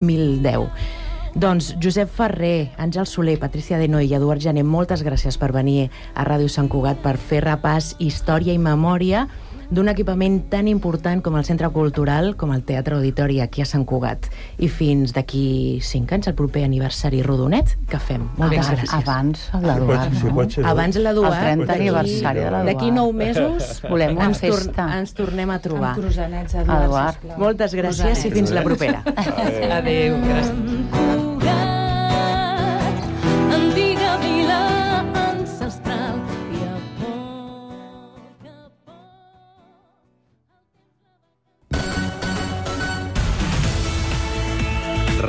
2010. Doncs Josep Ferrer, Àngel Soler, Patricia Denoy i Eduard Jané, moltes gràcies per venir a Ràdio Sant Cugat per fer repàs, història i memòria d'un equipament tan important com el Centre Cultural, com el Teatre Auditori aquí a Sant Cugat. I fins d'aquí cinc anys, el proper aniversari rodonet, que fem. Moltes abans, gràcies. Abans l'Eduard, no? pot ser. Abans El l'Eduard. 30 D'aquí- aniversari de l'Eduard. D'aquí nou mesos Volem una ens, tor festa. ens tornem a trobar. Amb croissanets, Eduard, Eduard. Moltes gràcies i fins la propera. Adéu, gràcies.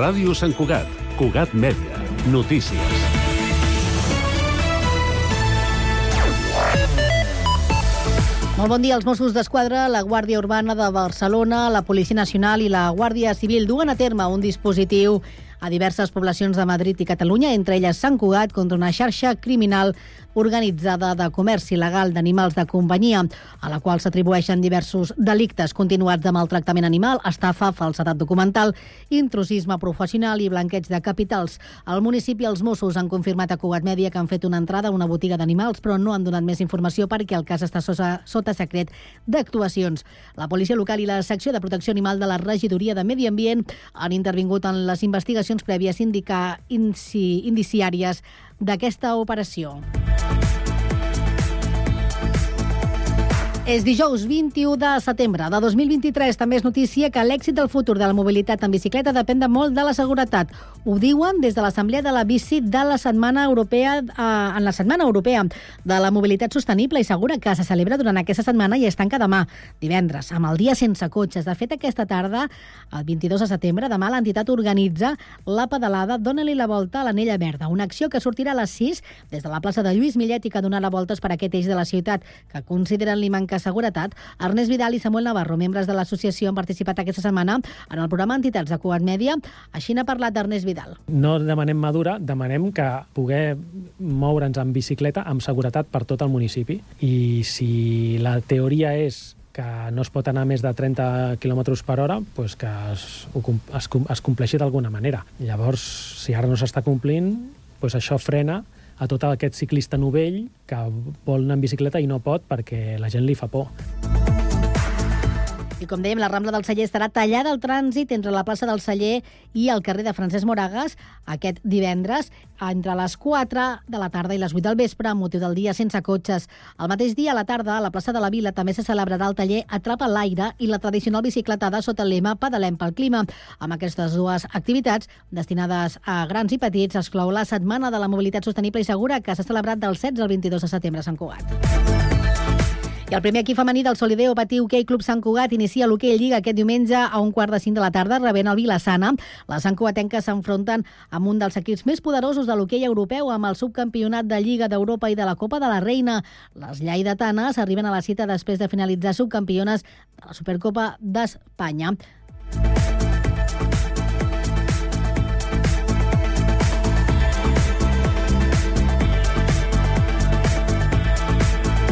Ràdio Sant Cugat, Cugat Mèdia, notícies. Molt bon dia. Els Mossos d'Esquadra, la Guàrdia Urbana de Barcelona, la Policia Nacional i la Guàrdia Civil duen a terme un dispositiu a diverses poblacions de Madrid i Catalunya, entre elles Sant Cugat, contra una xarxa criminal organitzada de comerç il·legal d'animals de companyia, a la qual s'atribueixen diversos delictes continuats de maltractament animal, estafa, falsedat documental, intrusisme professional i blanqueig de capitals. Al municipi els Mossos han confirmat a Cugat Mèdia que han fet una entrada a una botiga d'animals, però no han donat més informació perquè el cas està sota, sota secret d'actuacions. La policia local i la secció de protecció animal de la regidoria de Medi Ambient han intervingut en les investigacions prèvies indica, indici, indiciàries d'aquesta operació. És dijous 21 de setembre de 2023. També és notícia que l'èxit del futur de la mobilitat en bicicleta depèn de molt de la seguretat. Ho diuen des de l'Assemblea de la Bici de la Setmana Europea, eh, en la Setmana Europea de la Mobilitat Sostenible i Segura que se celebra durant aquesta setmana i es tanca demà, divendres, amb el dia sense cotxes. De fet, aquesta tarda, el 22 de setembre, demà l'entitat organitza la pedalada Dóna-li la volta a l'Anella Verda, una acció que sortirà a les 6 des de la plaça de Lluís Millet i que donarà voltes per aquest eix de la ciutat, que consideren li manca seguretat. Ernest Vidal i Samuel Navarro, membres de l'associació, han participat aquesta setmana en el programa Entitats de Cugat Mèdia. Així n'ha parlat Ernest Vidal. no demanem madura, demanem que poder moure'ns en bicicleta amb seguretat per tot el municipi. I si la teoria és que no es pot anar més de 30 km per hora, doncs que es, es, es compleixi d'alguna manera. Llavors, si ara no s'està complint, doncs això frena a tot aquest ciclista novell que vol anar en bicicleta i no pot perquè la gent li fa por. I com dèiem, la Rambla del Celler estarà tallada al trànsit entre la plaça del Celler i el carrer de Francesc Moragas aquest divendres entre les 4 de la tarda i les 8 del vespre amb motiu del dia sense cotxes. El mateix dia, a la tarda, a la plaça de la Vila també se celebrarà el taller Atrapa l'aire i la tradicional bicicletada sota el lema Pedalem pel clima. Amb aquestes dues activitats destinades a grans i petits exclou la Setmana de la Mobilitat Sostenible i Segura que s'ha celebrat del 16 al 22 de setembre a Sant Cugat. I el primer equip femení del Solideo Patí Hoquei Club Sant Cugat inicia l'hoquei Lliga aquest diumenge a un quart de cinc de la tarda rebent el Vilassana. Les Sant Cugatenques s'enfronten amb un dels equips més poderosos de l'hoquei europeu amb el subcampionat de Lliga d'Europa i de la Copa de la Reina. Les lleidatanes arriben a la cita després de finalitzar subcampiones de la Supercopa d'Espanya.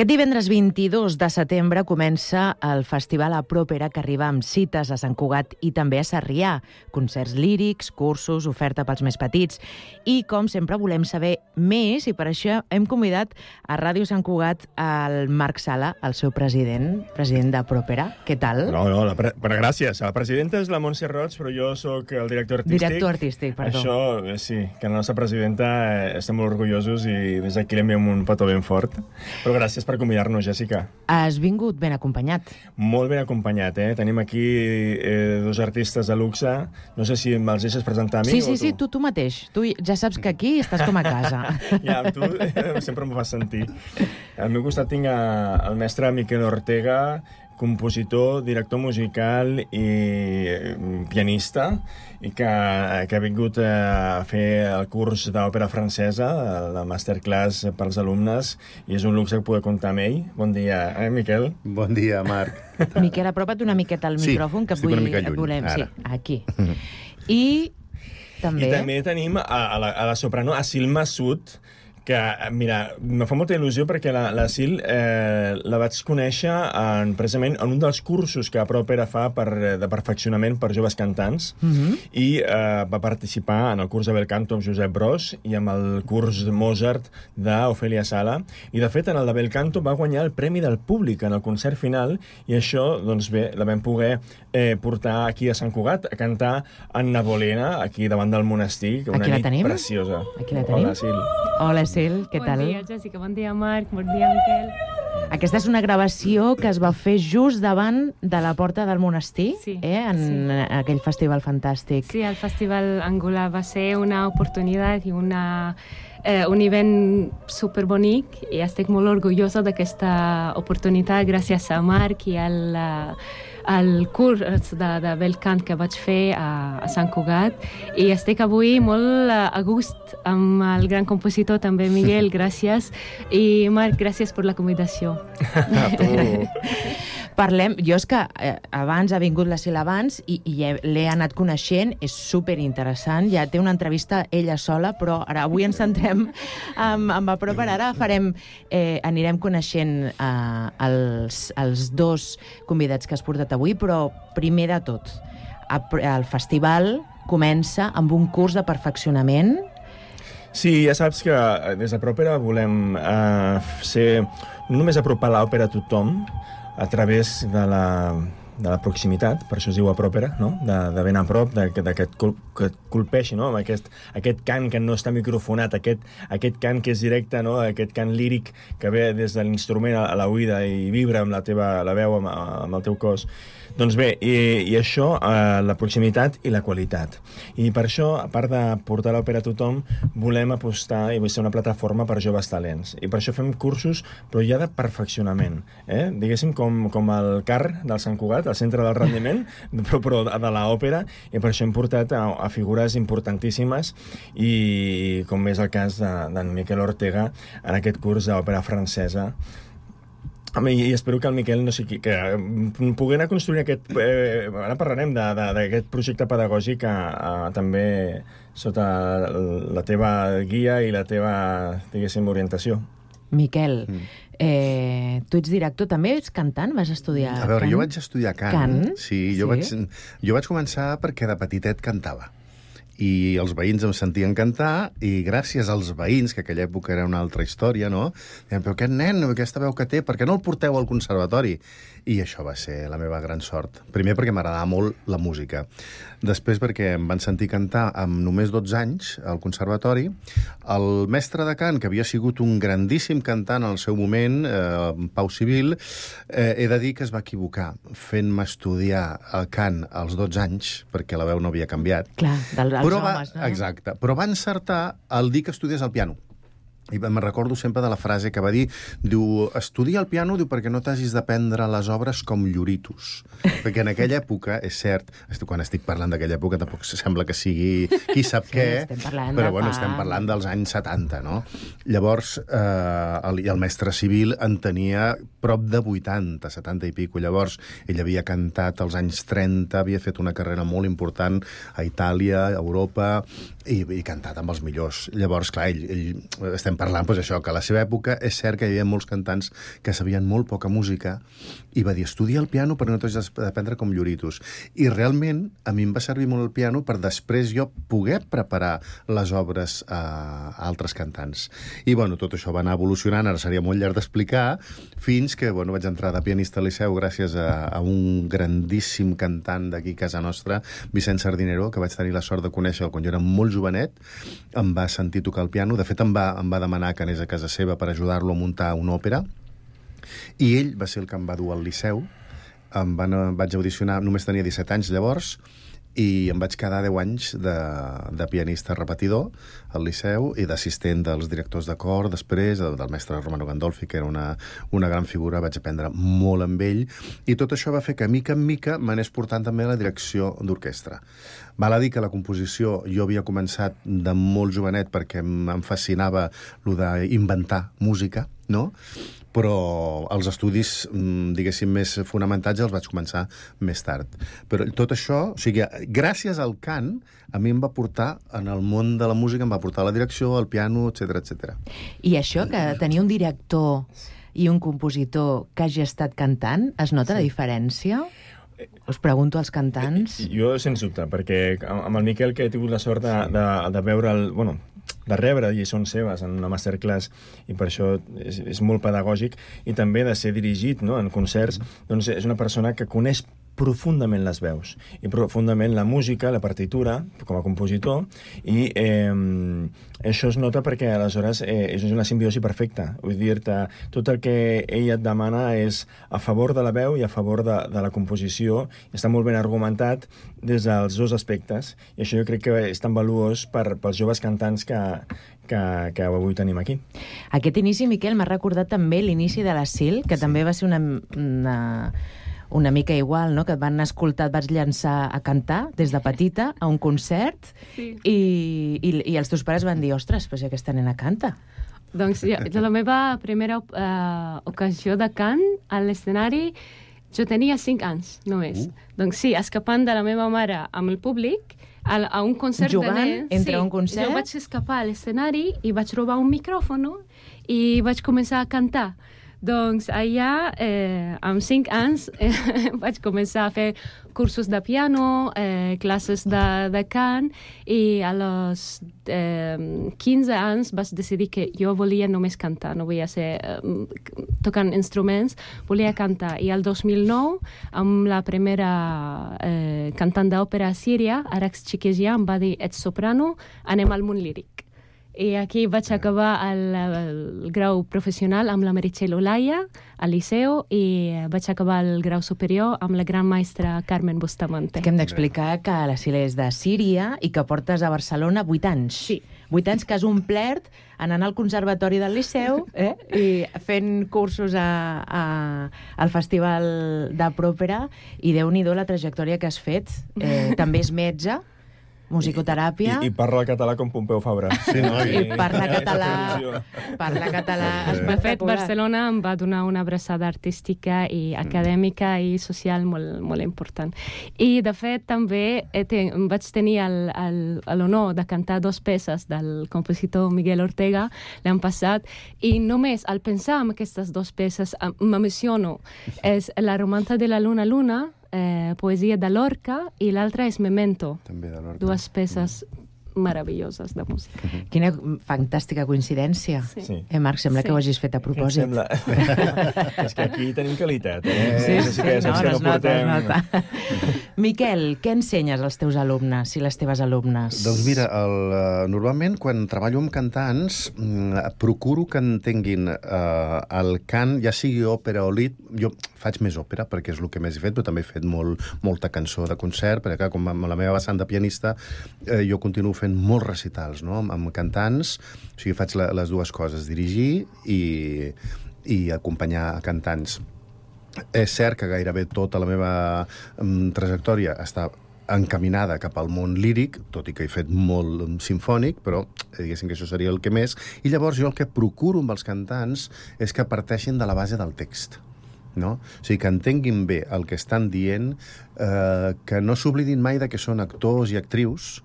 Aquest divendres 22 de setembre comença el Festival a Pròpera que arriba amb cites a Sant Cugat i també a Sarrià. Concerts lírics, cursos, oferta pels més petits. I, com sempre, volem saber més i per això hem convidat a Ràdio Sant Cugat al Marc Sala, el seu president, president de Pròpera. Què tal? No, no, la pre... bueno, gràcies. La presidenta és la Montse Roig, però jo sóc el director artístic. Director artístic, perdó. Això, eh, sí, que la nostra presidenta eh, estem molt orgullosos i des d'aquí li enviem un petó ben fort. Però gràcies gràcies per convidar-nos, Jessica. Has vingut ben acompanyat. Molt ben acompanyat, eh? Tenim aquí eh, dos artistes de luxe. No sé si me'ls deixes presentar a mi Sí, o sí, tu. sí, tu, tu mateix. Tu ja saps que aquí estàs com a casa. Ja, amb tu eh, sempre m'ho fas sentir. Al meu costat tinc eh, el mestre Miquel Ortega, compositor, director musical i eh, pianista, i que, que ha vingut a fer el curs d'òpera francesa, la masterclass pels alumnes, i és un luxe poder comptar amb ell. Bon dia, eh, Miquel? Bon dia, Marc. Miquel, apropa't una miqueta al Sí, micròfon, que vull, mica et lluny, volem. Sí, ara. aquí. I també... I també tenim a, a, la, a la soprano Asil Massoud, que, mira, me fa molta il·lusió perquè la, la Sil eh, la vaig conèixer en, precisament en un dels cursos que a Propera fa per, eh, de perfeccionament per joves cantants Mm -hmm. i eh, va participar en el curs de bel canto amb Josep Bros i amb el curs de Mozart d'Ofèlia Sala i de fet en el de bel canto va guanyar el Premi del Públic en el concert final i això, doncs bé, la vam poder eh, portar aquí a Sant Cugat a cantar Anna Bolena aquí davant del monestir, que una Aquí la nit tenim? preciosa. Aquí la tenim? Hola, Sil. Hola, Sil, què bon tal? dia, Jessica. Bon dia, Marc. Bon dia, Miquel. Aquesta és una gravació que es va fer just davant de la porta del monestir, Sí, eh, en sí. aquell festival fantàstic. Sí, el Festival Angular va ser una oportunitat i una, eh, un event superbonic i estic molt orgullosa d'aquesta oportunitat gràcies a Marc i al, eh, al curs de, de bel cant que vaig fer a, a Sant Cugat i estic avui molt a gust amb el gran compositor també Miguel, gràcies i Marc, gràcies per la convidació. A tu. Parlem, jo és que eh, abans ha vingut la Sil abans i, i he- l'he anat coneixent, és super interessant, ja té una entrevista ella sola, però ara avui ens centrem amb, amb el proper, ara farem, eh, anirem coneixent eh, els, els dos convidats que has portat avui, però primer de tot, a- el festival comença amb un curs de perfeccionament. Sí, ja saps que eh, des de Propera volem eh, ser, no només apropar l'òpera a tothom a través de la, de la proximitat, per això es diu a Propera, no? de, de ben a prop, de, de que, et col, que et colpeixi, no? amb aquest, aquest cant que no està microfonat, aquest, aquest cant que és directe, no? aquest cant líric que ve des de l'instrument a, a la i vibra amb la teva la veu, amb, amb el teu cos. Doncs bé, i, i això, eh, la proximitat i la qualitat. I per això, a part de portar l'òpera a tothom, volem apostar i vull ser una plataforma per joves talents. I per això fem cursos, però ja de perfeccionament. Eh? Diguéssim, com, com el CAR del Sant Cugat, el centre del rendiment, però, però de, l'òpera, i per això hem portat a, a figures importantíssimes i com és el cas d'en de, Miquel Ortega en aquest curs d'òpera francesa i espero que el Miquel, no sé qui, que mm, pugui anar construint aquest... Eh, ara parlarem de- de- d'aquest projecte pedagògic eh, eh, també sota la teva guia i la teva, diguéssim, orientació. Miquel, eh, tu ets director, també ets cantant? Vas estudiar A veure, cant? jo vaig estudiar cant. Cant? Sí, jo, Sí? Vaig, jo vaig començar perquè de petitet cantava i els veïns em sentien cantar i gràcies als veïns, que aquella època era una altra història, no? Deien, però aquest nen, aquesta veu que té, per què no el porteu al conservatori? I això va ser la meva gran sort. Primer perquè m'agradava molt la música. Després perquè em van sentir cantar amb només 12 anys al conservatori. El mestre de cant, que havia sigut un grandíssim cantant al seu moment, eh, Pau Civil, eh, he de dir que es va equivocar fent-me estudiar el cant als 12 anys, perquè la veu no havia canviat. Clar, del, dels Però va, homes, no? Exacte. Però va encertar el dir que estudiés el piano. I me'n recordo sempre de la frase que va dir, diu, estudia el piano diu, perquè no t'hagis d'aprendre les obres com lloritos. perquè en aquella època, és cert, quan estic parlant d'aquella època tampoc sembla que sigui qui sap Sí, què, però bueno, estem parlant dels anys 70, no? Llavors, eh, el, el mestre civil en tenia prop de 80, 70 i pico. Llavors, ell havia cantat als anys 30, havia fet una carrera molt important a Itàlia, a Europa, i, i cantat amb els millors. Llavors, clar, ell, ell estem parlant, doncs això, que a la seva època és cert que hi havia molts cantants que sabien molt poca música i va dir, estudia el piano però no t'has d'aprendre com lloritos. I realment a mi em va servir molt el piano per després jo poder preparar les obres a, altres cantants. I bueno, tot això va anar evolucionant, ara seria molt llarg d'explicar, fins que bueno, vaig entrar de pianista al Liceu gràcies a, a un grandíssim cantant d'aquí casa nostra, Vicent Sardinero, que vaig tenir la sort de conèixer quan jo era molt jovenet, em va sentir tocar el piano, de fet em va, em va demanar que anés a casa seva per ajudar-lo a muntar una òpera, I ell va ser el que em va dur al Liceu, em van, vaig audicionar, només tenia 17 anys llavors, i em vaig quedar 10 anys de, de pianista repetidor al Liceu i d'assistent dels directors de cor després, del, mestre Romano Gandolfi, que era una, una gran figura, vaig aprendre molt amb ell, i tot això va fer que, mica en mica, m'anés portant també a la direcció d'orquestra. Val a dir que la composició jo havia començat de molt jovenet perquè em, fascinava lo d'inventar música, no? Però els estudis, mm, diguéssim, més fonamentats els vaig començar més tard. Però tot això, o sigui, gràcies al cant, a mi em va portar en el món de la música, em va portar a la direcció, al piano, etc etc. I això, que tenir un director i un compositor que hagi estat cantant, es nota la diferència? Us pregunto als cantants. Jo, sens dubte, perquè amb el Miquel, que he tingut la sort de, de, de veure el... Bueno, de rebre lliçons seves en una masterclass i per això és, és molt pedagògic i també de ser dirigit no, en concerts, doncs és una persona que coneix profundament les veus i profundament la música, la partitura com a compositor i eh, això es nota perquè aleshores eh, és una simbiosi perfecta vull dir-te, tot el que ella et demana és a favor de la veu i a favor de, de la composició està molt ben argumentat des dels dos aspectes i això jo crec que és tan valuós per, pels joves cantants que, que, que avui tenim aquí. Aquest inici, Miquel, m'ha recordat també l'inici de la SIL, que sí. també va ser una, una, una mica igual, no? que et van escoltar, et vas llançar a cantar des de petita a un concert Sí. i, i, i els teus pares van dir, ostres, però si aquesta nena canta. Doncs de la meva primera uh, ocasió de cant a l'escenari jo tenia 5 anys només. Uh. Doncs sí, escapant de la meva mare amb el públic a, a un concert Jugant de nens. entre sí, un concert? Jo vaig escapar a l'escenari i vaig trobar un micròfon i vaig començar a cantar. Doncs allà, eh, amb 5 anys, eh, vaig començar a fer cursos de piano, eh, classes de, de cant, i a los eh, 15 anys vaig decidir que jo volia només cantar, no volia ser eh, tocant instruments, volia cantar. I al 2009, amb la primera eh, cantant d'òpera a Síria, Arax Chiquejian, em va dir, ets soprano, anem al món líric. I aquí vaig acabar el, el grau professional amb la Meritxell Olaya al Liceu i vaig acabar el grau superior amb la gran maestra Carmen Bustamante. Que hem d'explicar que la Sila és de Síria i que portes a Barcelona 8 anys. Sí. 8 anys que has omplert anant al Conservatori del Liceu eh? i fent cursos a, a, al Festival de Pròpera i déu nhi la trajectòria que has fet. Eh, també és metge, musicoteràpia... I, I parla català com Pompeu Fabra. Sí, no? I parla Ja, català, parla català De fet. Barcelona em va donar una abraçada artística i acadèmica i social molt, molt important. I, de fet, també he ten, vaig tenir l'honor de cantar dos peces del compositor Miguel Ortega l'any passat i només al pensar en aquestes dues peces em- m'emociono. És La romanta de la luna luna, eh, poesia de Lorca, i l'altra és Memento. També de l'Horta. Dues peces meravelloses de música. Quina fantàstica coincidència. Sí. Sí. Eh, Marc, sembla Sí. que ho hagis fet a Em propòsit. sembla... és que aquí tenim qualitat, eh? Sí, És sí, que no, saps que no es portem- nota. Miquel, què ensenyes als teus alumnes i les teves alumnes? Doncs mira, el, eh, normalment quan treballo amb cantants mm, procuro que entenguin eh, el cant, ja sigui òpera o lit, jo faig més òpera perquè és el que més he fet, però també he fet molt, molta cançó de concert, perquè clar, com amb la meva vessant de pianista eh, jo continuo fent molts recitals no? amb, amb cantants, o sigui, faig la, les dues coses, dirigir i, i acompanyar a cantants. És cert que gairebé tota la meva um, trajectòria està encaminada cap al món líric, tot i que he fet molt um, sinfònic, però eh, diguéssim que això seria el que més. I llavors jo el que procuro amb els cantants és que parteixin de la base del text. No? O sigui, que entenguin bé el que estan dient, eh, que no s'oblidin mai de que són actors i actrius,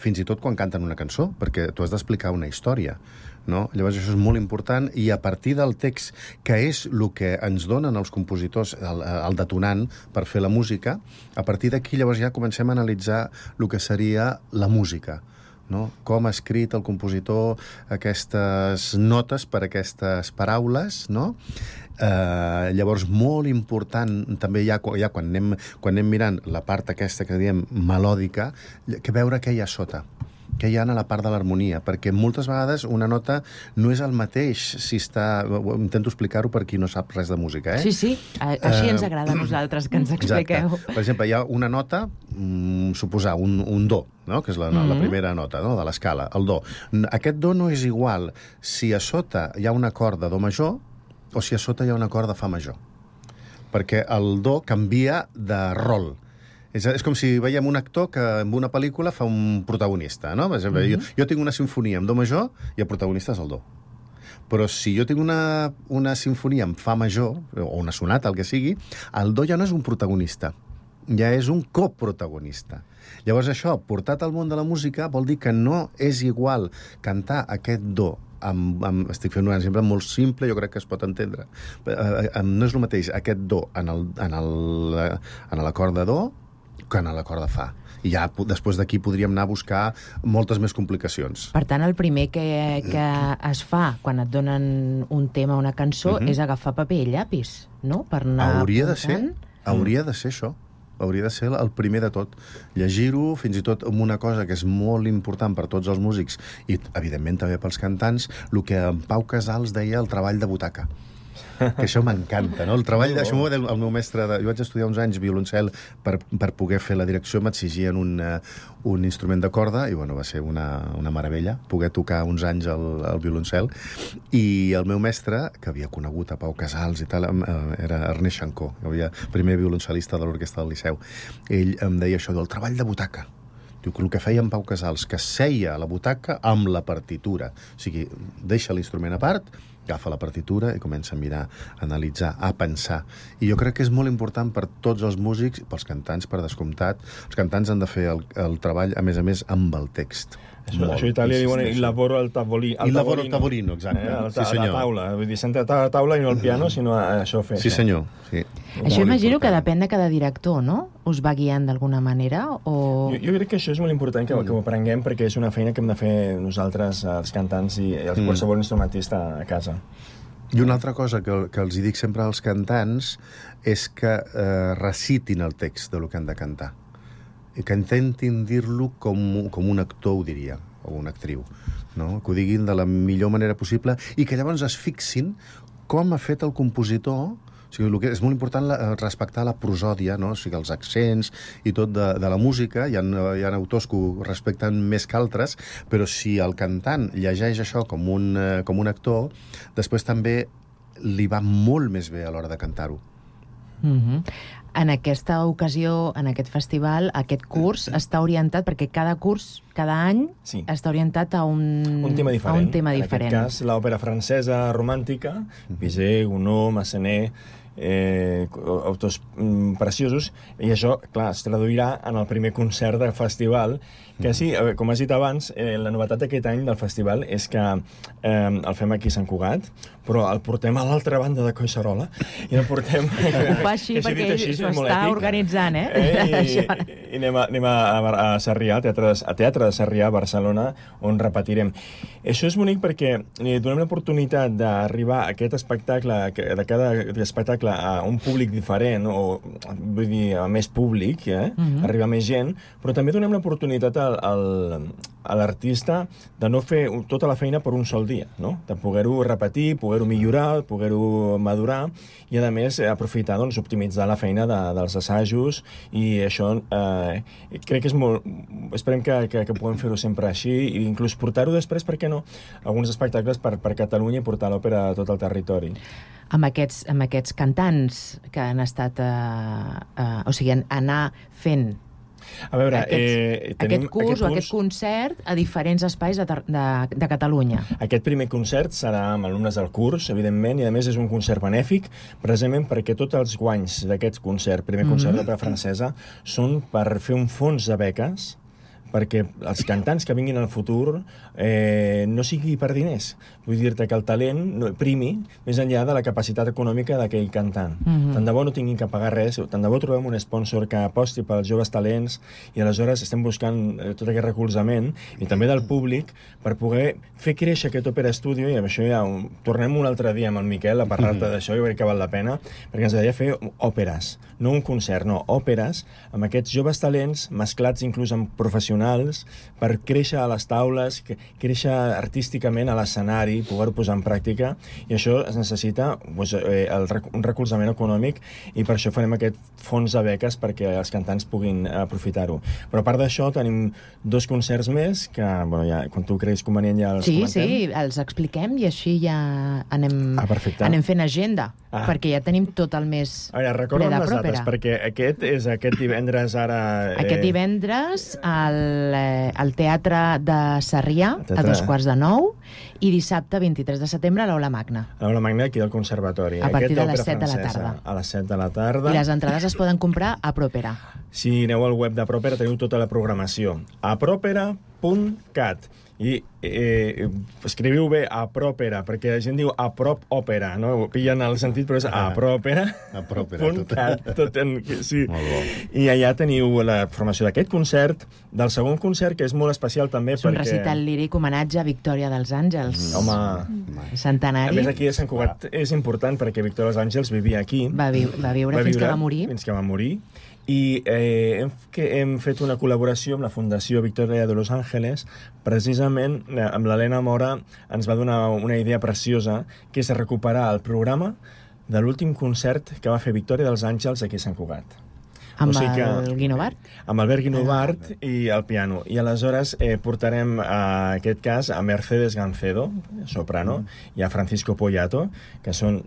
fins i tot quan canten una cançó, perquè tu has d'explicar una història. No? Llavors això és molt important i a partir del text, que és el que ens donen els compositors, el, el detonant per fer la música, a partir d'aquí llavors ja comencem a analitzar el que seria la música no? com ha escrit el compositor aquestes notes per aquestes paraules, no? Eh, llavors, molt important, també ja, ja quan, anem, quan anem mirant la part aquesta que diem melòdica, que veure què hi ha sota què hi ha a la part de l'harmonia, perquè moltes vegades una nota no és el mateix si està... Intento explicar-ho per qui no sap res de música, eh? Sí, sí, així Eh, ens agrada a nosaltres que ens expliqueu. Exacte. Per exemple, hi ha una nota, mm, suposar, un, un do, no? que és la, mm Mhm. la primera nota no? de l'escala, el do. Aquest do no és igual si a sota hi ha un acord de do major o si a sota hi ha un acord de fa major. Perquè el do canvia de rol. És, és com si veiem un actor que en una pel·lícula fa un protagonista, no? Per exemple, Mhm. jo, jo tinc una sinfonia amb do major i el protagonista és el do. Però si jo tinc una, una sinfonia amb fa major, o una sonata, el que sigui, el do ja no és un protagonista, ja és un coprotagonista. Llavors això, portat al món de la música, vol dir que no és igual cantar aquest do amb, amb, estic fent un exemple molt simple, jo crec que es pot entendre. Eh, eh, no és el mateix aquest do en el- en el- en l'acord de do que en l'acord de fa. I ja després d'aquí podríem anar a buscar moltes més complicacions. Per tant, el primer que, que es fa quan et donen un tema o una cançó Mhm. és agafar paper i llapis, no? Per anar Hauria de apuntant. ser, hauria de ser això. Hauria de ser el primer de tot. Llegir-ho, fins i tot amb una cosa que és molt important per tots els músics i, evidentment, també pels cantants, el que en Pau Casals deia el treball de butaca que això m'encanta, no? El treball, això m'ho va dir el meu mestre, de, jo vaig estudiar uns anys violoncel per, per poder fer la direcció, m'exigien un, uh, un instrument de corda, i bueno, va ser una, una meravella poder tocar uns anys el, el violoncel, i el meu mestre, que havia conegut a Pau Casals i tal, eh, era Ernest Xancó, que havia primer violoncelista de l'orquestra del Liceu, ell em deia això del treball de butaca, Diu que el que feia en Pau Casals, que seia a la butaca amb la partitura. O sigui, deixa l'instrument a part, agafa la partitura i comença a mirar, a analitzar, a pensar. I jo crec que és molt important per tots els músics, pels cantants, per descomptat. Els cantants han de fer el, el treball, a més a més, amb el text. Això, això a Itàlia diuen il lavoro al tavolí. Il lavoro al tavolino, exacte. Eh, al Sí, ta- a la senyor. taula. Vull dir, sentat a la taula i no al piano, sinó a això fer. Sí, senyor. Sí. Això imagino que depèn de cada director, no? Us va guiant d'alguna manera? O... Jo, jo crec que això és molt important que, que ho aprenguem perquè és una feina que hem de fer nosaltres, els cantants i els, Mm. qualsevol instrumentista a casa. I una altra cosa que, que els hi dic sempre als cantants és que eh, recitin el text del que han de cantar. I que intentin dir-lo com, com un actor ho diria, o una actriu. No? Que ho diguin de la millor manera possible i que llavors es fixin com ha fet el compositor o sigui, el que és molt important la, eh, respectar la prosòdia, no? o sigui, els accents i tot de, de la música. Hi ha, hi ha autors que ho respecten més que altres, però si el cantant llegeix això com un, eh, com un actor, després també li va molt més bé a l'hora de cantar-ho. Mhm. En aquesta ocasió, en aquest festival, aquest curs està orientat, perquè cada curs, cada any, Sí. està orientat a un, Un tema diferent. A un tema en diferent. aquest cas, l'òpera francesa romàntica, Bizet, Gounod, Massenet, eh, autors mm, preciosos, i això, clar, es traduirà en el primer concert del festival, que sí, a com has dit abans, eh, la novetat d'aquest any del festival és que eh, el fem aquí a Sant Cugat, però el portem a l'altra banda de Collserola, i el portem... Ho fa així que perquè dit s'ho és molt està organitzant, eh? Eh, i, Això. i anem a, anem a, a, a Sarrià, a Teatre, de- a Teatre de Sarrià, a Barcelona, on repetirem. Això és bonic perquè li donem l'oportunitat d'arribar a aquest espectacle, de cada espectacle a un públic diferent, o vull dir, a més públic, eh? Mhm. arribar a més gent, però també donem l'oportunitat al, al, a l'artista de no fer tota la feina per un sol dia, no? de poder-ho repetir, poder-ho millorar, poder-ho madurar, i a més eh, aprofitar, doncs, optimitzar la feina de, dels assajos, i això eh, crec que és molt... Esperem que, que, que puguem fer-ho sempre així, i inclús portar-ho després, per què no, alguns espectacles per, per Catalunya i portar l'òpera a tot el territori. amb aquests, amb aquests cantants que han estat... Uh, uh, o sigui, an- anar fent A veure, aquests, eh, tenim aquest curs aquest o curs- aquest concert a diferents espais de, de, de Catalunya. Aquest primer concert serà amb alumnes del curs, evidentment, i a més és un concert benèfic, precisament perquè tots els guanys d'aquest concert, primer concert Mhm. d'òpera francesa, són per fer un fons de beques perquè els cantants que vinguin al futur eh, no sigui per diners. Vull dir-te que el talent no, primi més enllà de la capacitat econòmica d'aquell cantant. Mhm. Tant de bo no tinguin que pagar res, tant de bo trobem un sponsor que aposti pels joves talents i aleshores estem buscant eh, tot aquest recolzament i també del públic per poder fer créixer aquest Opera Studio i amb això ja un, tornem un altre dia amb el Miquel a parlar-te Mhm. d'això, jo crec que val la pena perquè ens agradaria fer òperes, no un concert, no, òperes amb aquests joves talents mesclats inclús amb professionals professionals per créixer a les taules, créixer artísticament a l'escenari, poder-ho posar en pràctica, i això es necessita doncs, eh, el, un recolzament econòmic i per això farem aquest fons de beques perquè els cantants puguin aprofitar-ho. Però a part d'això tenim dos concerts més que, bueno, ja, quan tu creguis convenient ja els Sí, comentem. sí, els expliquem i així ja anem, Ah, perfecte. anem fent agenda, Ah. perquè ja tenim tot el mes A veure, recorda'm les dates, perquè aquest és aquest divendres ara... Aquest divendres al, eh, al Teatre de Sarrià, a Teatre- dos quarts de nou, i dissabte, 23 de setembre, a l'Aula Magna. A l'Aula Magna, aquí del Conservatori. A partir Aquest de les d'òpera 7 de la tarda. A les 7 de la tarda. I les entrades es poden comprar a Propera. Si aneu al web de Propera teniu tota la programació. a propera.cat i eh, escriviu bé a propera, perquè la gent diu a prop òpera, no? Ho pillen el sentit, però és a propera. A propera, punt tot. cat, tot en, sí. Molt bo. I allà teniu la formació d'aquest concert, del segon concert, que és molt especial també És un perquè... recital líric homenatge a Victòria dels Àngels. Home, Mm. a Centenari. més aquí a Sant Cugat és important perquè Víctor dels Àngels vivia aquí. Va, vi va viure fins que va morir. Fins que va morir. I eh, hem, que hem fet una col·laboració amb la Fundació Victoria de Los Ángeles. Precisament, eh, amb l'Helena Mora ens va donar una idea preciosa, que és recuperar el programa de l'últim concert que va fer Victòria dels Àngels aquí a Sant Cugat. Amb o sigui que- el Guinovart. amb Albert Guinovart i el piano. I aleshores eh, portarem, a aquest cas, a Mercedes Gancedo, soprano, i a Francisco Poyato, que són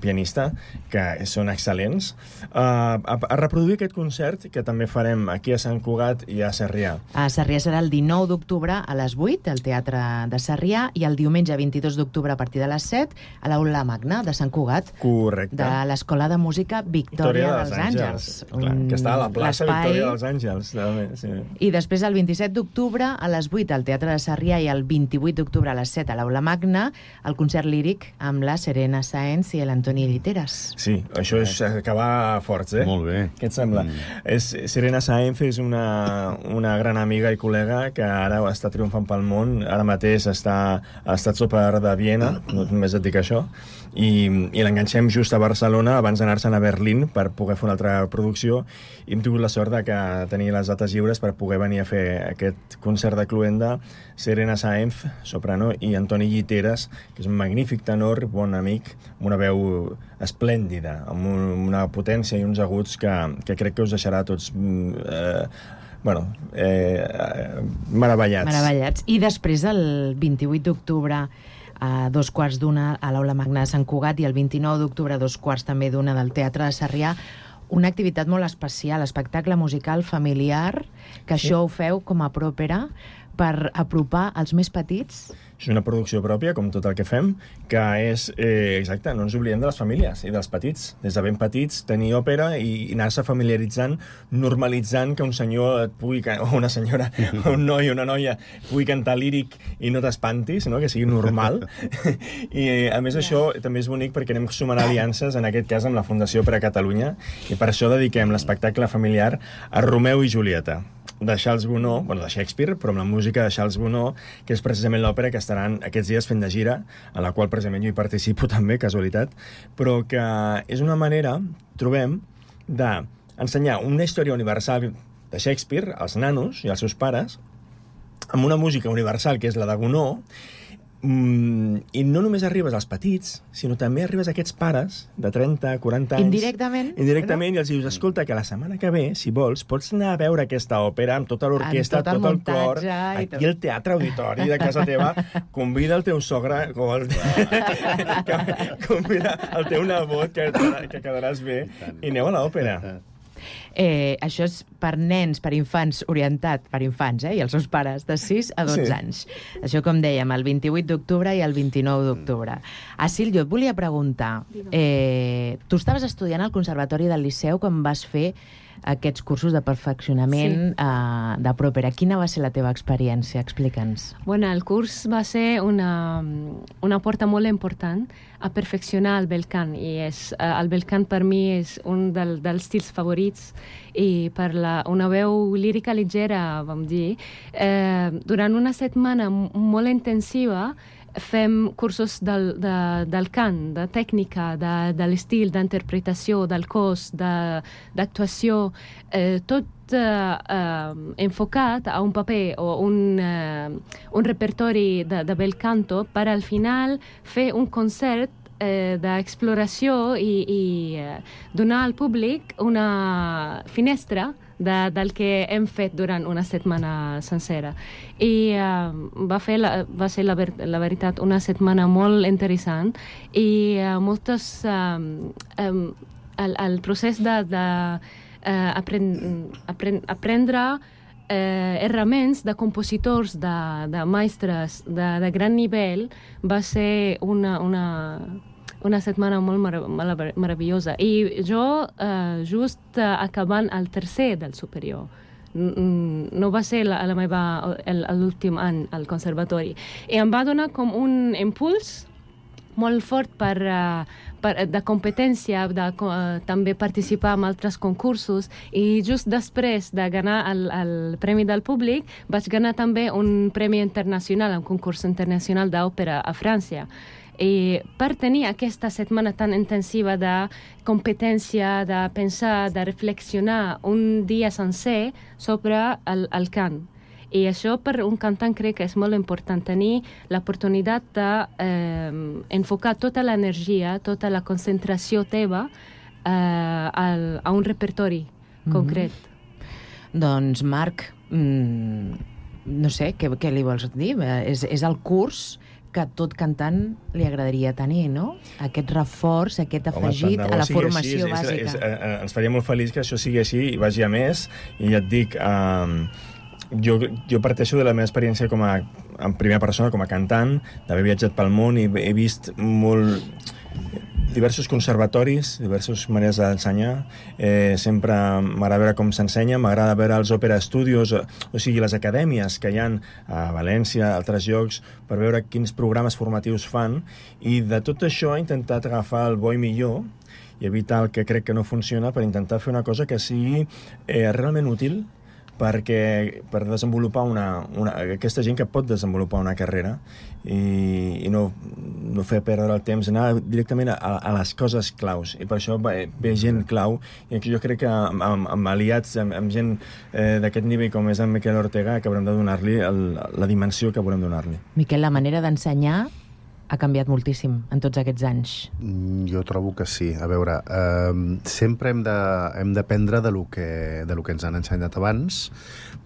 pianista, que són excel·lents, uh, a, a reproduir aquest concert que també farem aquí a Sant Cugat i a Sarrià. A Sarrià serà el 19 d'octubre a les 8, al Teatre de Sarrià, i el diumenge 22 d'octubre a partir de les 7, a l'Aula Magna de Sant Cugat, Correcte. de l'Escola de Música Victòria, dels Àngels. Clar, que està a la plaça Victòria dels Àngels. També, sí. I després, el 27 d'octubre, a les 8, al Teatre de Sarrià, i el 28 d'octubre a les 7, a l'Aula Magna, el concert líric amb la Serena Sáenz i l'Antoni Lliteres. Sí, això és acabar forts, eh? Molt bé. Què et sembla? Mm. És, Serena Saenz és una, una gran amiga i col·lega que ara està triomfant pel món. Ara mateix està a l'estat super de Viena, no només et dic això, i, i l'enganxem just a Barcelona abans d'anar-se'n a Berlín per poder fer una altra producció i hem tingut la sort de que tenir les dates lliures per poder venir a fer aquest concert de Cluenda Serena Saenz, soprano, i Antoni Lliteres, que és un magnífic tenor, bon amic, amb una veu esplèndida, amb un, una potència i uns aguts que, que crec que us deixarà tots eh, bueno, eh, eh, meravellats. Meravellats. I després, el 28 d'octubre, a dos quarts d'una a l'Aula Magna de Sant Cugat i el 29 d'octubre a dos quarts també d'una del Teatre de Sarrià, una activitat molt especial, espectacle musical familiar, que Sí. això ho feu com a pròpera per apropar els més petits És una producció pròpia, com tot el que fem, que és, eh, exacte, no ens oblidem de les famílies i dels petits. Des de ben petits, tenir òpera i, anar-se familiaritzant, normalitzant que un senyor et pugui, o una senyora, o un noi o una noia pugui cantar líric i no t'espantis, no? que sigui normal. I, a més, això també és bonic perquè anem sumant aliances, en aquest cas amb la Fundació per a Catalunya, i per això dediquem l'espectacle familiar a Romeu i Julieta de Charles Gounod, bueno, de Shakespeare, però amb la música de Charles Gounod, que és precisament l'òpera que estaran aquests dies fent de gira, a la qual precisament jo hi participo també, casualitat, però que és una manera, trobem, d'ensenyar una història universal de Shakespeare als nanos i als seus pares, amb una música universal que és la de Gounod, mm, i no només arribes als petits, sinó també arribes a aquests pares de 30, 40 anys. Indirectament, Indirectament, i els dius, escolta, que la setmana que ve, si vols, pots anar a veure aquesta òpera amb tota l'orquestra, tot el tot el cor, i aquí tot. al Teatre Auditori de casa teva, convida el teu sogre o el... convida el teu nebot, que, que quedaràs bé, i aneu a l'òpera. Eh, això és per nens, per infants, orientat per infants, eh? i els seus pares, de 6 a 12 Sí. anys. Això, com dèiem, el 28 d'octubre i el 29 d'octubre. A Sil, jo et volia preguntar, eh, tu estaves estudiant al Conservatori del Liceu quan vas fer aquests cursos de perfeccionament Sí. eh, de pròpera. Quina va ser la teva experiència? Explica'ns. Bueno, el curs va ser una, una porta molt important a perfeccionar el bel cant i és, eh, el bel cant per mi és un del, dels estils favorits i per la, una veu lírica ligera, vam dir, eh, durant una setmana molt intensiva fem cursos del, de, del cant, de tècnica, de, de l'estil, d'interpretació, del cos, d'actuació, eh, tot eh, eh, enfocat a un paper o un, eh, un repertori de, de bel canto per al final fer un concert eh, d'exploració i, i eh, donar al públic una finestra de, del que hem fet durant una setmana sencera. I eh, va, fer la, va ser, la, ver, la veritat, una setmana molt interessant i eh, moltes... Eh, eh, el, el procés de, de eh, apren, apren, aprendre eh, herraments de compositors, de, de mestres de, de gran nivell, va ser una, una, una setmana molt marav marav meravellosa. I jo, eh, just eh, acabant el tercer del superior, no va ser la, la meva, l'últim any al conservatori. I em va donar com un impuls molt fort per, uh, per, de competència, de eh, també participar en altres concursos i just després de ganar el, el Premi del Públic vaig ganar també un Premi Internacional, un concurs internacional d'òpera a França. I per tenir aquesta setmana tan intensiva de competència, de pensar, de reflexionar un dia sencer sobre el, el cant. I això per un cantant crec que és molt important tenir l'oportunitat d'enfocar eh, tota l'energia, tota la concentració teva eh, al, a un repertori concret. Doncs, Marc, mm, no sé, què, què li vols dir? Eh, És, és el curs que tot cantant li agradaria tenir, no? Aquest reforç, aquest afegit de a la formació així. És, bàsica. és, eh, eh, ens faria molt feliç que això sigui així i vagi a més. I ja et dic, eh, jo, jo parteixo de la meva experiència com a, en primera persona, com a cantant, d'haver viatjat pel món i he vist molt diversos conservatoris, diverses maneres d'ensenyar. Eh, sempre m'agrada veure com s'ensenya, m'agrada veure els òpera estudios, o, o sigui, les acadèmies que hi han a València, a altres llocs, per veure quins programes formatius fan. I de tot això he intentat agafar el bo i millor i evitar el que crec que no funciona per intentar fer una cosa que sigui eh, realment útil perquè per desenvolupar una, una, aquesta gent que pot desenvolupar una carrera i, i no, no fer perdre el temps, anar directament a, a les coses claus. I per això ve, gent clau i jo crec que amb, amb, amb aliats, amb, amb gent eh, d'aquest nivell com és en Miquel Ortega, que haurem de donar-li la dimensió que volem donar-li. Miquel, la manera d'ensenyar ha canviat moltíssim en tots aquests anys. Mm, Jo trobo que sí. A veure, eh, sempre hem de- hem d'aprendre de, lo que, de lo que ens han ensenyat abans,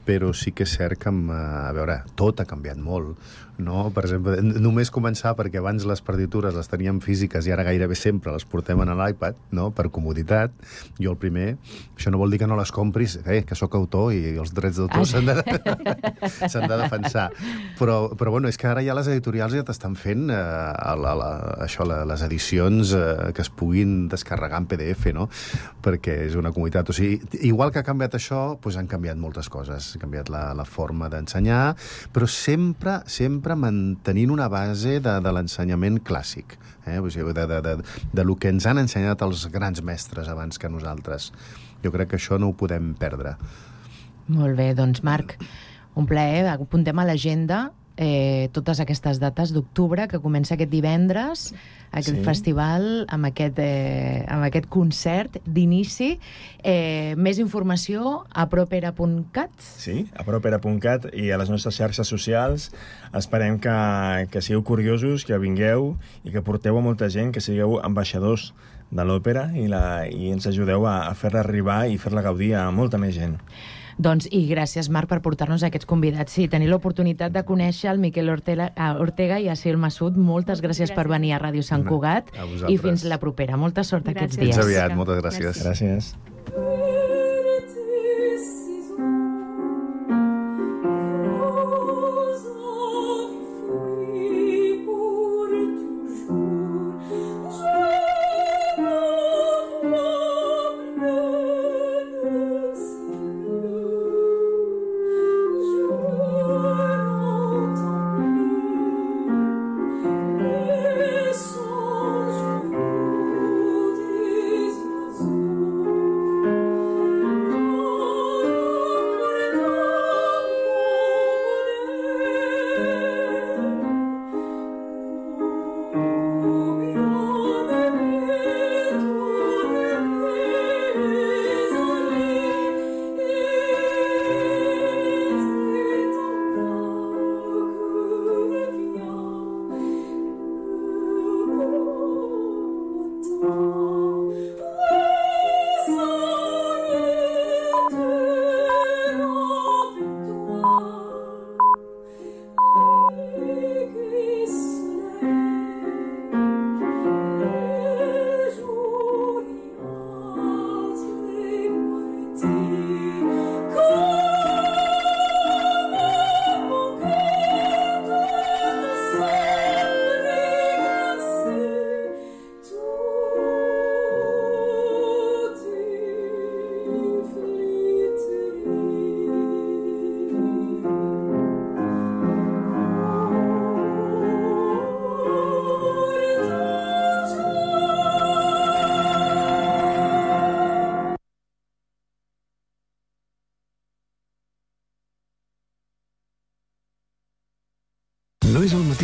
però sí que és cert que, eh, a veure, tot ha canviat molt. No? Per exemple, només començar perquè abans les partitures les teníem físiques i ara gairebé sempre les portem en l'iPad, no? per comoditat. Jo el primer, això no vol dir que no les compris, eh, que sóc autor i els drets d'autor Ah. s'han de, s'han de defensar. Però, però bueno, és que ara ja les editorials ja t'estan fent eh, a la, la, això, la, les edicions eh, que es puguin descarregar en PDF, no? Perquè és una comunitat. O sigui, igual que ha canviat això, doncs han canviat moltes coses. Ha canviat la, la forma d'ensenyar, però sempre, sempre mantenint una base de, de l'ensenyament clàssic, eh? o sigui, de, de, de, de lo que ens han ensenyat els grans mestres abans que nosaltres. Jo crec que això no ho podem perdre. Molt bé, doncs Marc, un plaer. Apuntem a l'agenda eh, totes aquestes dates d'octubre, que comença aquest divendres, aquest Sí. festival, amb aquest, eh, amb aquest concert d'inici. Eh, més informació a propera.cat. Sí, a propera.cat i a les nostres xarxes socials. Esperem que, que sigueu curiosos, que vingueu i que porteu a molta gent, que sigueu ambaixadors de l'òpera i, la, i ens ajudeu a, a fer-la arribar i fer-la gaudir a molta més gent. Doncs, i gràcies, Marc, per portar-nos aquests convidats. Sí, tenir l'oportunitat de conèixer el Miquel Ortega, a Ortega i a Sil Massud. Moltes gràcies, per venir a Ràdio Sant Cugat i fins la propera. Molta sort aquests Gràcies. dies. Fins aviat, moltes gràcies. Gràcies. Des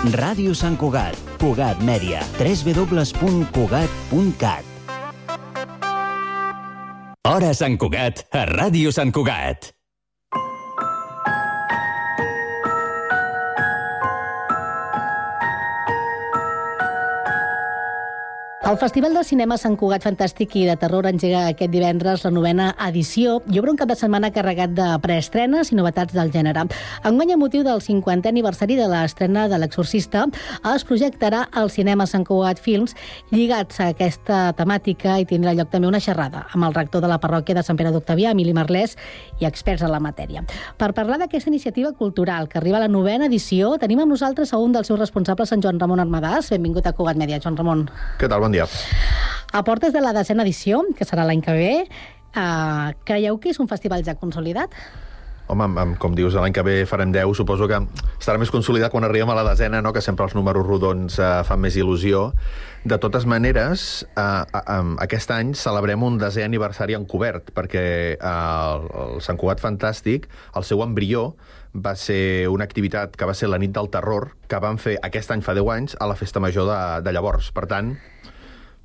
Ràdio Sant Cugat, Cugat Mèdia, www.cugat.cat. Hora Sant Cugat, a Ràdio Sant Cugat. El Festival del Cinema Sant Cugat Fantàstic i de Terror engega aquest divendres la novena edició i obre un cap de setmana carregat de preestrenes i novetats del gènere. Enguany, a motiu del 50è aniversari de l'estrena de L'Exorcista, es projectarà al cinema Sant Cugat Films lligats a aquesta temàtica i tindrà lloc també una xerrada amb el rector de la parròquia de Sant Pere d'Octavià, Emili Marlès, i experts en la matèria. Per parlar d'aquesta iniciativa cultural que arriba a la novena edició, tenim amb nosaltres a un dels seus responsables, en Joan Ramon Armadàs. Benvingut a Cugat Mèdia, Joan Ramon. Què tal? Bon dia. A portes de la desena edició, que serà l'any que ve, uh, creieu que és un festival ja consolidat? Home, amb, amb, com dius, l'any que ve farem 10, suposo que estarà més consolidat quan arribem a la desena, no? que sempre els números rodons eh, fan més il·lusió. De totes maneres, eh, eh, aquest any celebrem un desè aniversari encobert, perquè eh, el, el Sant Cugat Fantàstic, el seu embrió, va ser una activitat que va ser la nit del terror, que van fer aquest any fa 10 anys a la festa major de, de llavors. Per tant,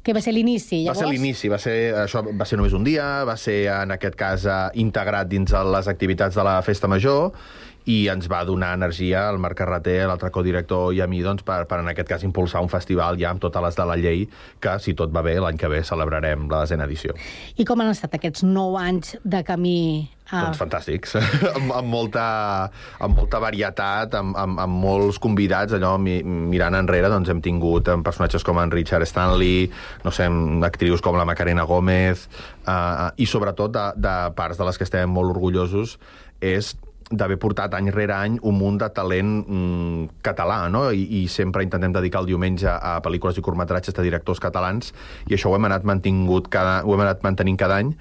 que va ser l'inici, llavors? Va ser l'inici, va ser, això va ser només un dia, va ser, en aquest cas, eh, integrat dins les activitats de la Festa Major, i ens va donar energia al Marc Carreter, l'altre codirector i a mi, doncs, per, per, en aquest cas, impulsar un festival ja amb totes les de la llei, que, si tot va bé, l'any que ve celebrarem la desena edició. I com han estat aquests nou anys de camí Ah. Doncs fantàstics, amb, amb, molta, amb molta varietat, amb, amb, amb molts convidats, allò, mi, mirant enrere, doncs hem tingut en personatges com en Richard Stanley, no sé, actrius com la Macarena Gómez, uh, i sobretot de, de parts de les que estem molt orgullosos, és d'haver portat any rere any un munt de talent mm, català, no? I, I sempre intentem dedicar el diumenge a pel·lícules i curtmetratges de directors catalans, i això ho hem anat mantingut cada, ho hem anat mantenint cada any,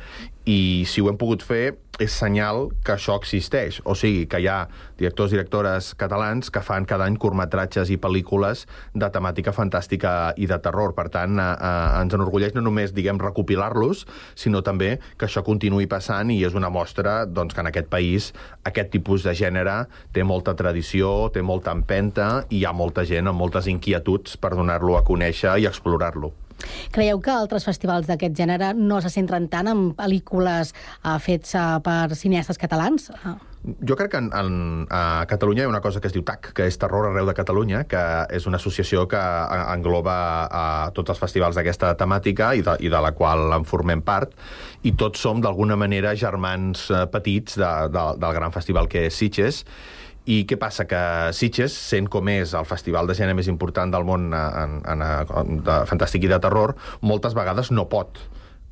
i si ho hem pogut fer és senyal que això existeix. O sigui, que hi ha directors i directores catalans que fan cada any curtmetratges i pel·lícules de temàtica fantàstica i de terror. Per tant, eh, eh, ens enorgulleix no només, diguem, recopilar-los, sinó també que això continuï passant i és una mostra doncs, que en aquest país aquest tipus de gènere té molta tradició, té molta empenta i hi ha molta gent amb moltes inquietuds per donar-lo a conèixer i explorar-lo. Creieu que altres festivals d'aquest gènere no se centren tant en pel·lícules uh, fets uh, per cineastes catalans? Uh. Jo crec que en, en, a Catalunya hi ha una cosa que es diu TAC, que és Terror arreu de Catalunya, que és una associació que a- engloba a tots els festivals d'aquesta temàtica i de, i de la qual en formem part, i tots som d'alguna manera germans eh, petits de, de, del gran festival que és Sitges, i què passa? Que Sitges, sent com és el festival de gènere més important del món eh, en, en, en, de fantàstic i de terror, moltes vegades no pot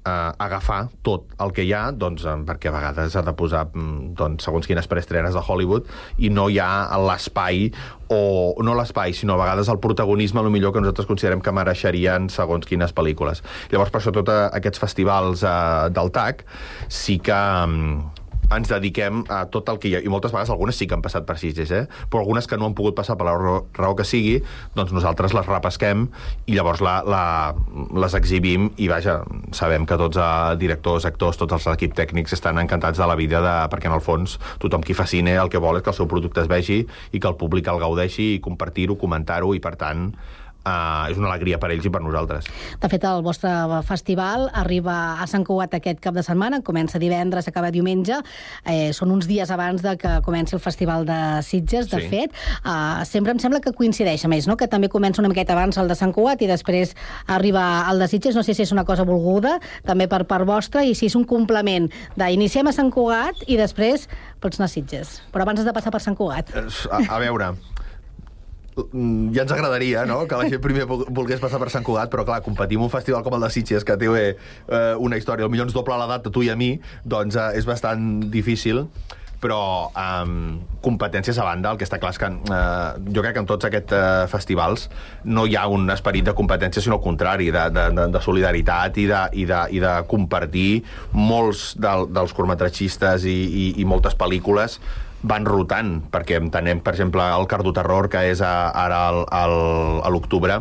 eh, agafar tot el que hi ha, doncs, eh, perquè a vegades ha de posar mm, doncs, segons quines preestrenes de Hollywood i no hi ha l'espai o no l'espai, sinó a vegades el protagonisme lo millor que nosaltres considerem que mereixerien segons quines pel·lícules. Llavors, per això, tots aquests festivals eh, del TAC sí que mm, ens dediquem a tot el que hi ha, i moltes vegades algunes sí que han passat per Sitges, eh? però algunes que no han pogut passar per la raó, que sigui, doncs nosaltres les repesquem i llavors la, la, les exhibim i vaja, sabem que tots els directors, actors, tots els equips tècnics estan encantats de la vida de, perquè en el fons tothom qui fa cine el que vol és que el seu producte es vegi i que el públic el gaudeixi i compartir-ho, comentar-ho i per tant Uh, és una alegria per ells i per nosaltres. De fet, el vostre festival arriba a Sant Cugat aquest cap de setmana, comença divendres, acaba diumenge, eh, són uns dies abans de que comenci el Festival de Sitges, de Sí. fet. Uh, sempre em sembla que coincideix, a més, no? que també comença una miqueta abans el de Sant Cugat i després arriba el de Sitges. No sé si és una cosa volguda, també per part vostra, i si és un complement d'iniciem a Sant Cugat i després pots anar a Sitges. Però abans has de passar per Sant Cugat. A, a veure, ja ens agradaria no? que la gent primer vol- volgués passar per Sant Cugat, però clar, competir en un festival com el de Sitges, que té eh, una història, potser ens doble l'edat a tu i a mi, doncs eh, és bastant difícil però um, competències a banda, el que està clar és que uh, jo crec que en tots aquests uh, festivals no hi ha un esperit de competència, sinó al contrari, de, de, de, de solidaritat i de, i, de, i de compartir molts del, dels curtmetratgistes i, i, i moltes pel·lícules van rotant, perquè entenem, per exemple, el Cardoterror, que és a, ara al, al, a l'octubre,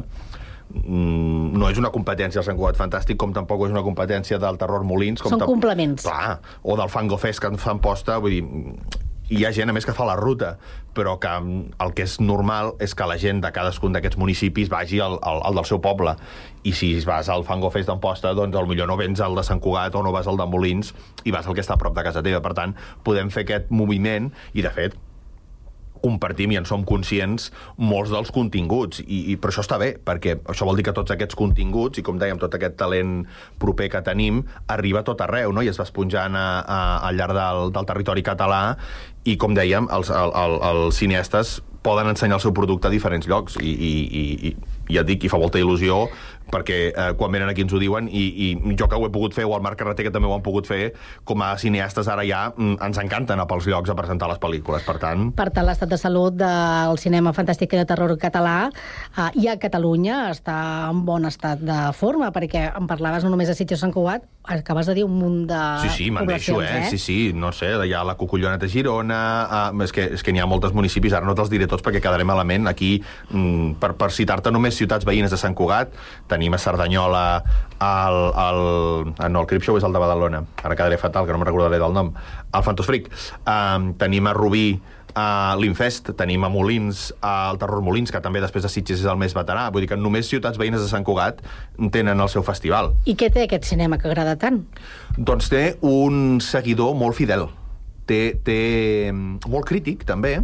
mm, no és una competència del Sant Cugat Fantàstic, com tampoc és una competència del Terror Molins. Com Són complements. Clar, o del Fango Fest, que ens fan posta, vull dir, hi ha gent, a més, que fa la ruta, però que mm, el que és normal és que la gent de cadascun d'aquests municipis vagi al, al, al del seu poble. I si vas al Fango Fest d'Amposta, doncs potser no vens al de Sant Cugat o no vas al de Molins i vas al que està a prop de casa teva. Per tant, podem fer aquest moviment i, de fet, compartim i en som conscients molts dels continguts. I, i per això està bé, perquè això vol dir que tots aquests continguts i com dèiem, tot aquest talent proper que tenim arriba tot arreu no? i es va esponjant a, a, al llarg del, del territori català. I com dèiem, els, el, el, els cineastes poden ensenyar el seu producte a diferents llocs. I, i, i, i ja et dic, i fa molta il·lusió perquè eh, quan venen aquí ens ho diuen i, i jo que ho he pogut fer, o el Marc Carreter que també ho han pogut fer, com a cineastes ara ja mm, ens encanta anar pels llocs a presentar les pel·lícules, per tant Per tant, l'estat de salut del cinema fantàstic i de terror català eh, i a Catalunya està en bon estat de forma, perquè em parlaves no només de Sitges Sant Cugat, acabes de dir un munt de Sí, sí, me'n deixo, poblacions, eh? Sí, sí, no sé, hi ha la Cucullona de Girona, uh, és que, és que n'hi ha moltes municipis, ara no te'ls diré tots perquè quedaré malament. Aquí, mm, per, per citar-te només ciutats veïnes de Sant Cugat, tenim a Cerdanyola, el, el, ah, no, el Crip Show és el de Badalona, ara quedaré fatal, que no me'n recordaré del nom, el Fantosfric. Um, tenim a Rubí, a l'Infest, tenim a Molins, al Terror Molins, que també després de Sitges és el més veterà. Vull dir que només ciutats veïnes de Sant Cugat tenen el seu festival. I què té aquest cinema que agrada tant? Doncs té un seguidor molt fidel. Té, té mm, molt crític, també,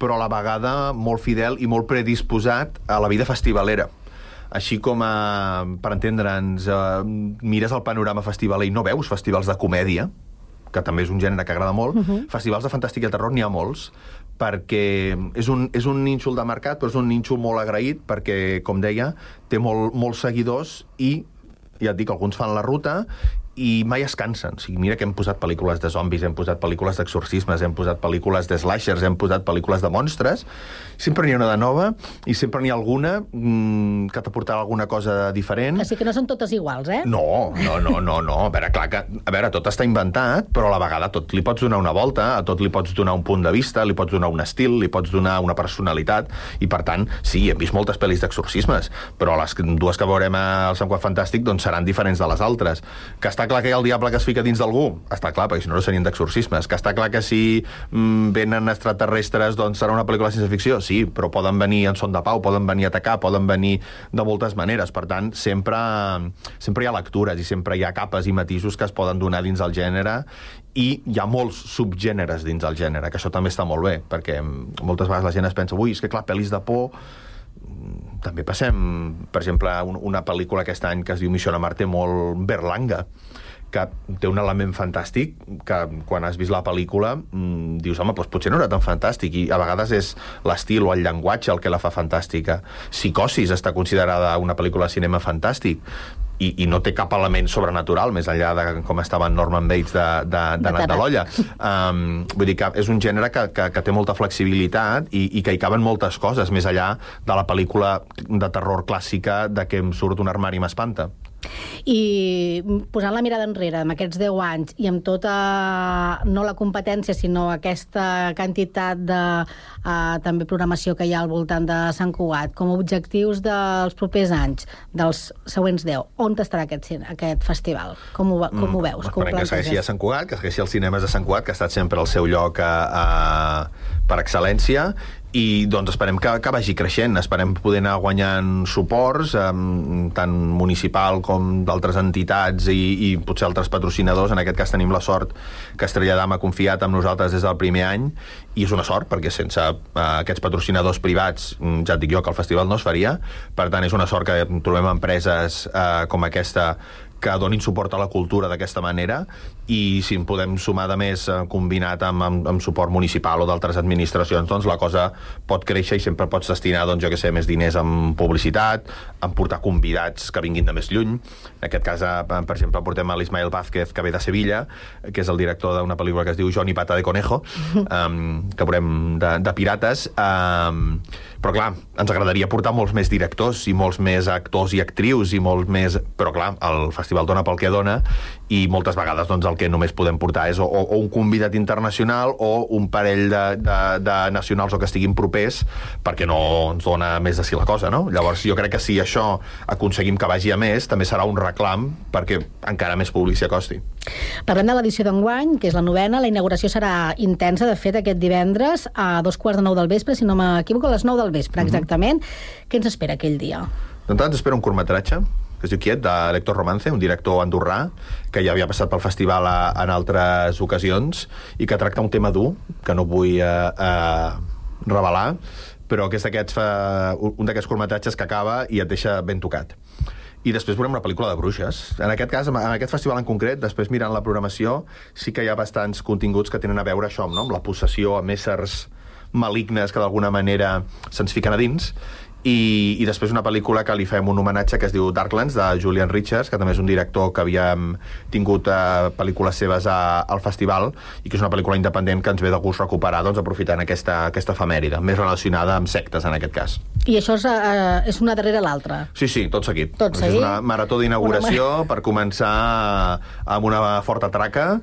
però a la vegada molt fidel i molt predisposat a la vida festivalera. Així com, a, per entendre'ns, eh, mires el panorama festivaler i no veus festivals de comèdia, que també és un gènere que agrada molt, uh -huh. festivals de fantàstica i terror n'hi ha molts, perquè és un, és un nínxol de mercat, però és un nínxol molt agraït, perquè, com deia, té molt, molts seguidors i ja et dic, alguns fan la ruta i mai es cansen. O sigui, mira que hem posat pel·lícules de zombis, hem posat pel·lícules d'exorcismes, hem posat pel·lícules de slashers, hem posat pel·lícules de monstres. Sempre n'hi ha una de nova i sempre n'hi ha alguna mm, que t'aportarà alguna cosa diferent. Així que no són totes iguals, eh? No, no, no, no, no. A veure, clar que... A veure, tot està inventat, però a la vegada tot li pots donar una volta, a tot li pots donar un punt de vista, li pots donar un estil, li pots donar una personalitat, i per tant, sí, hem vist moltes pel·lis d'exorcismes, però les dues que veurem al Sant Cugat Fantàstic doncs seran diferents de les altres. Que està clar que hi ha el diable que es fica dins d'algú? Està clar, perquè si no no serien d'exorcismes. Que està clar que si mm, venen extraterrestres doncs serà una pel·lícula de ciència-ficció? Sí, però poden venir en son de pau, poden venir a atacar, poden venir de moltes maneres. Per tant, sempre, sempre hi ha lectures i sempre hi ha capes i matisos que es poden donar dins del gènere i hi ha molts subgèneres dins del gènere, que això també està molt bé, perquè mm, moltes vegades la gent es pensa ui, és que clar, pel·lis de por també passem, per exemple, un, una pel·lícula aquest any que es diu Missió a Marte molt berlanga, que té un element fantàstic que quan has vist la pel·lícula mmm, dius, home, doncs potser no era tan fantàstic i a vegades és l'estil o el llenguatge el que la fa fantàstica. Psicosis està considerada una pel·lícula de cinema fantàstic i, i no té cap element sobrenatural més enllà de com estava Norman Bates de, de, de, de, de l'olla um, vull dir que és un gènere que, que, que té molta flexibilitat i, i que hi caben moltes coses més enllà de la pel·lícula de terror clàssica de que em surt un armari i m'espanta I posant la mirada enrere, amb aquests 10 anys, i amb tota, no la competència, sinó aquesta quantitat de uh, també programació que hi ha al voltant de Sant Cugat, com a objectius dels propers anys, dels següents 10, on estarà aquest, aquest festival? Com ho, com ho veus? Com ho Esperem que segueixi a? Sant Cugat, que segueixi als cinemes de Sant Cugat, que ha estat sempre el seu lloc a, a, per excel·lència, i doncs esperem que, que vagi creixent, esperem poder anar guanyant suports, um, tant municipal com d'altres entitats i, i potser altres patrocinadors. En aquest cas tenim la sort que Estrella Damm ha confiat en nosaltres des del primer any, i és una sort, perquè sense uh, aquests patrocinadors privats, mm, ja et dic jo que el festival no es faria, per tant és una sort que trobem empreses uh, com aquesta que donin suport a la cultura d'aquesta manera i si en podem sumar de més eh, combinat amb, amb, amb suport municipal o d'altres administracions, doncs la cosa pot créixer i sempre pots destinar, doncs, jo que sé, més diners en publicitat, en portar convidats que vinguin de més lluny. En aquest cas, eh, per exemple, portem a l'Ismael Vázquez, que ve de Sevilla, que és el director d'una pel·lícula que es diu Johnny Pata de Conejo, um, que veurem de, de pirates, um, però clar, ens agradaria portar molts més directors i molts més actors i actrius i molts més... Però clar, el festival dona pel que dona i moltes vegades doncs, el que només podem portar és o, o, un convidat internacional o un parell de, de, de nacionals o que estiguin propers perquè no ens dona més de si la cosa, no? Llavors jo crec que si això aconseguim que vagi a més, també serà un reclam perquè encara més públic s'hi acosti. Parlem de l'edició d'enguany, que és la novena. La inauguració serà intensa, de fet, aquest divendres a dos quarts de nou del vespre, si no m'equivoco, a les nou del vespre, exactament. Què ens espera aquell dia? D'entrada ens espera un curtmetratge que es diu Quiet, de Lector Romance, un director andorrà, que ja havia passat pel festival a, en altres ocasions i que tracta un tema dur, que no vull eh, eh, revelar, però que és d'aquests, fa- un d'aquests curtmetratges que acaba i et deixa ben tocat. I després veurem una pel·lícula de bruixes. En aquest cas, en aquest festival en concret, després mirant la programació, sí que hi ha bastants continguts que tenen a veure això, no? amb la possessió, amb éssers malignes que d'alguna manera se'ns fiquen a dins i, i després una pel·lícula que li fem un homenatge que es diu Darklands, de Julian Richards, que també és un director que havíem tingut eh, pel·lícules seves a, al festival i que és una pel·lícula independent que ens ve de gust recuperar doncs, aprofitant aquesta, aquesta efemèride, més relacionada amb sectes en aquest cas. I això és, uh, és una darrere l'altra. Sí, sí, tot seguit. Tot És seguit? una marató d'inauguració per començar amb una forta traca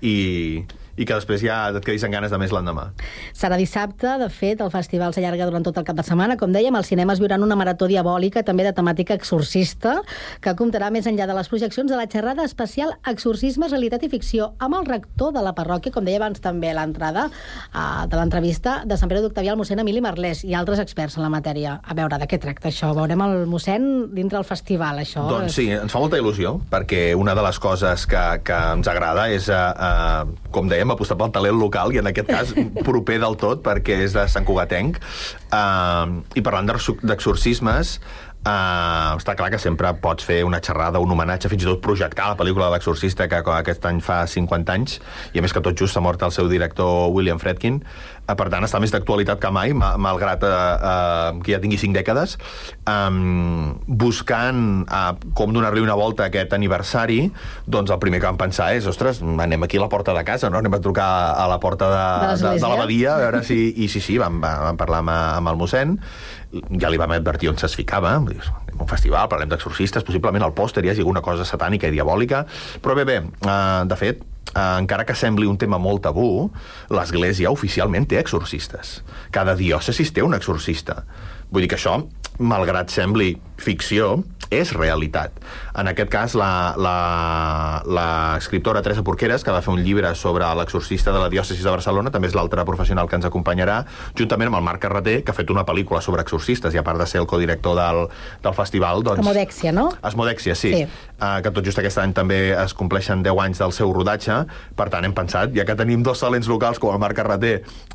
i, i que després ja et quedis amb ganes de més l'endemà. Serà dissabte, de fet, el festival s'allarga durant tot el cap de setmana. Com dèiem, els cinemes viuran una marató diabòlica, també de temàtica exorcista, que comptarà més enllà de les projeccions de la xerrada especial Exorcismes, Realitat i Ficció, amb el rector de la parròquia, com deia abans també a l'entrada uh, de l'entrevista de Sant Pere d'Octavià, el mossèn Emili Marlès, i altres experts en la matèria. A veure, de què tracta això? Veurem el mossèn dintre del festival, això. Doncs sí, ens fa molta il·lusió, perquè una de les coses que, que ens agrada és, uh, uh, com dèiem, apostar pel talent local, i en aquest cas proper del tot, perquè és de Sant Cugatenc. Uh, I parlant d'exor- d'exorcismes, Uh, està clar que sempre pots fer una xerrada, un homenatge, fins i tot projectar la pel·lícula de l'exorcista que aquest any fa 50 anys i a més que tot just s'ha mort el seu director William Fredkin. Uh, per tant està més d'actualitat que mai ma- malgrat uh, uh, que ja tingui 5 dècades. Um, buscant uh, com donar-li una volta a aquest aniversari doncs el primer que vam pensar és ostres, anem aquí a la porta de casa no? anem a trucar a la porta de, De de, de l'abadia a veure si... i sí, sí, vam, vam parlar amb, amb el mossèn ja li vam advertir on se'ls ficava un festival, parlem d'exorcistes possiblement al pòster hi hagi alguna cosa satànica i diabòlica però bé, bé, uh, de fet Uh, encara que sembli un tema molt tabú, l'Església oficialment té exorcistes. Cada diòcesis té un exorcista. Vull dir que això malgrat sembli ficció, és realitat. En aquest cas, la- la- l'escriptora Teresa Porqueres, que va fer un llibre sobre l'exorcista de la diòcesi de Barcelona, també és l'altra professional que ens acompanyarà, juntament amb el Marc Carreter, que ha fet una pel·lícula sobre exorcistes, i a part de ser el codirector del, del festival, doncs... Comodèxia, no? Esmodèxia, sí. Sí. Uh, que tot just aquest any també es compleixen 10 anys del seu rodatge. Per tant, hem pensat, ja que tenim dos talents locals com el Marc Carreter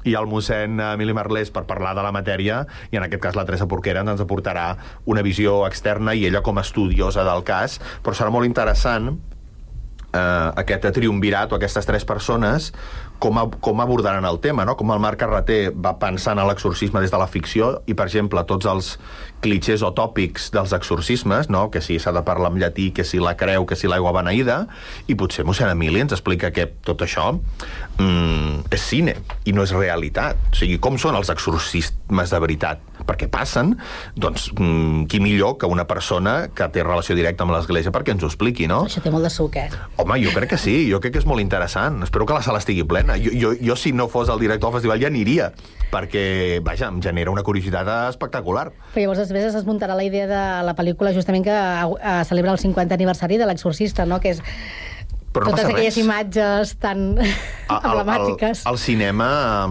i el mossèn Emili Marlés per parlar de la matèria, i en aquest cas la Teresa Porquera ens aportarà una visió externa i ella com a estudiosa del cas, però serà molt interessant eh, aquest triumvirat o aquestes tres persones com, a, com abordaran el tema, no? com el Marc Carreter va pensant en l'exorcisme des de la ficció i, per exemple, tots els clichés o tòpics dels exorcismes, no? que si s'ha de parlar en llatí, que si la creu, que si l'aigua beneïda, i potser mossèn Emili ens explica que tot això mm, és cine i no és realitat. O sigui, com són els exorcismes de veritat? Perquè passen, doncs, mm, qui millor que una persona que té relació directa amb l'Església perquè ens ho expliqui, no? Això té molt de suc, eh? Home, jo crec que sí, jo crec que és molt interessant. Espero que la sala estigui plena. Jo, jo, jo si no fos el director del festival, ja aniria, perquè, vaja, em genera una curiositat espectacular. Però llavors després es desmuntarà la idea de la pel·lícula justament que eh, celebra el 50 aniversari de l'exorcista, no? que és Però no totes passa aquelles res. imatges tan emblemàtiques. El, el, el cinema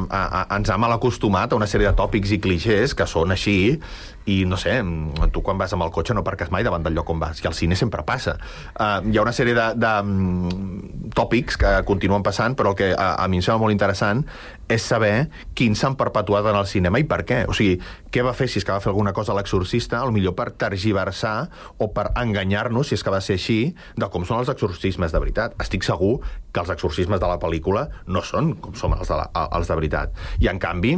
a, a, ens ha mal acostumat a una sèrie de tòpics i clichés que són així i no sé, tu quan vas amb el cotxe no parques mai davant del lloc on vas, i al cine sempre passa. Uh, hi ha una sèrie de, de mm, tòpics que continuen passant, però el que a, a mi em sembla molt interessant és saber quins s'han perpetuat en el cinema i per què. O sigui, què va fer si és que va fer alguna cosa a l'exorcista, al millor per tergiversar o per enganyar-nos, si és que va ser així, de com són els exorcismes de veritat. Estic segur que els exorcismes de la pel·lícula no són com són els de, la, els de veritat. I, en canvi,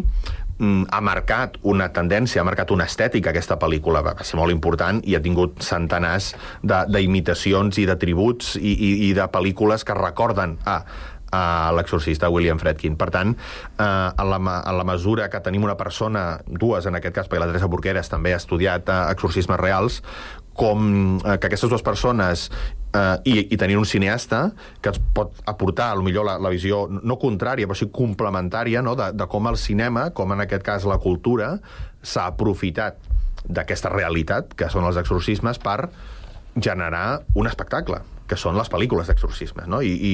ha marcat una tendència, ha marcat una estètica aquesta pel·lícula, va ser molt important i ha tingut centenars d'imitacions i de tributs i, i, i de pel·lícules que recorden a a l'exorcista William Fredkin. Per tant, eh, en, la, en la mesura que tenim una persona, dues en aquest cas, perquè la Teresa Porqueres també ha estudiat eh, exorcismes reals, com eh, que aquestes dues persones eh, i, i tenir un cineasta que ens pot aportar, a lo millor, la, la visió no contrària, però sí complementària, no? de, de com el cinema, com en aquest cas la cultura, s'ha aprofitat d'aquesta realitat, que són els exorcismes, per generar un espectacle, que són les pel·lícules d'exorcismes, no? I, i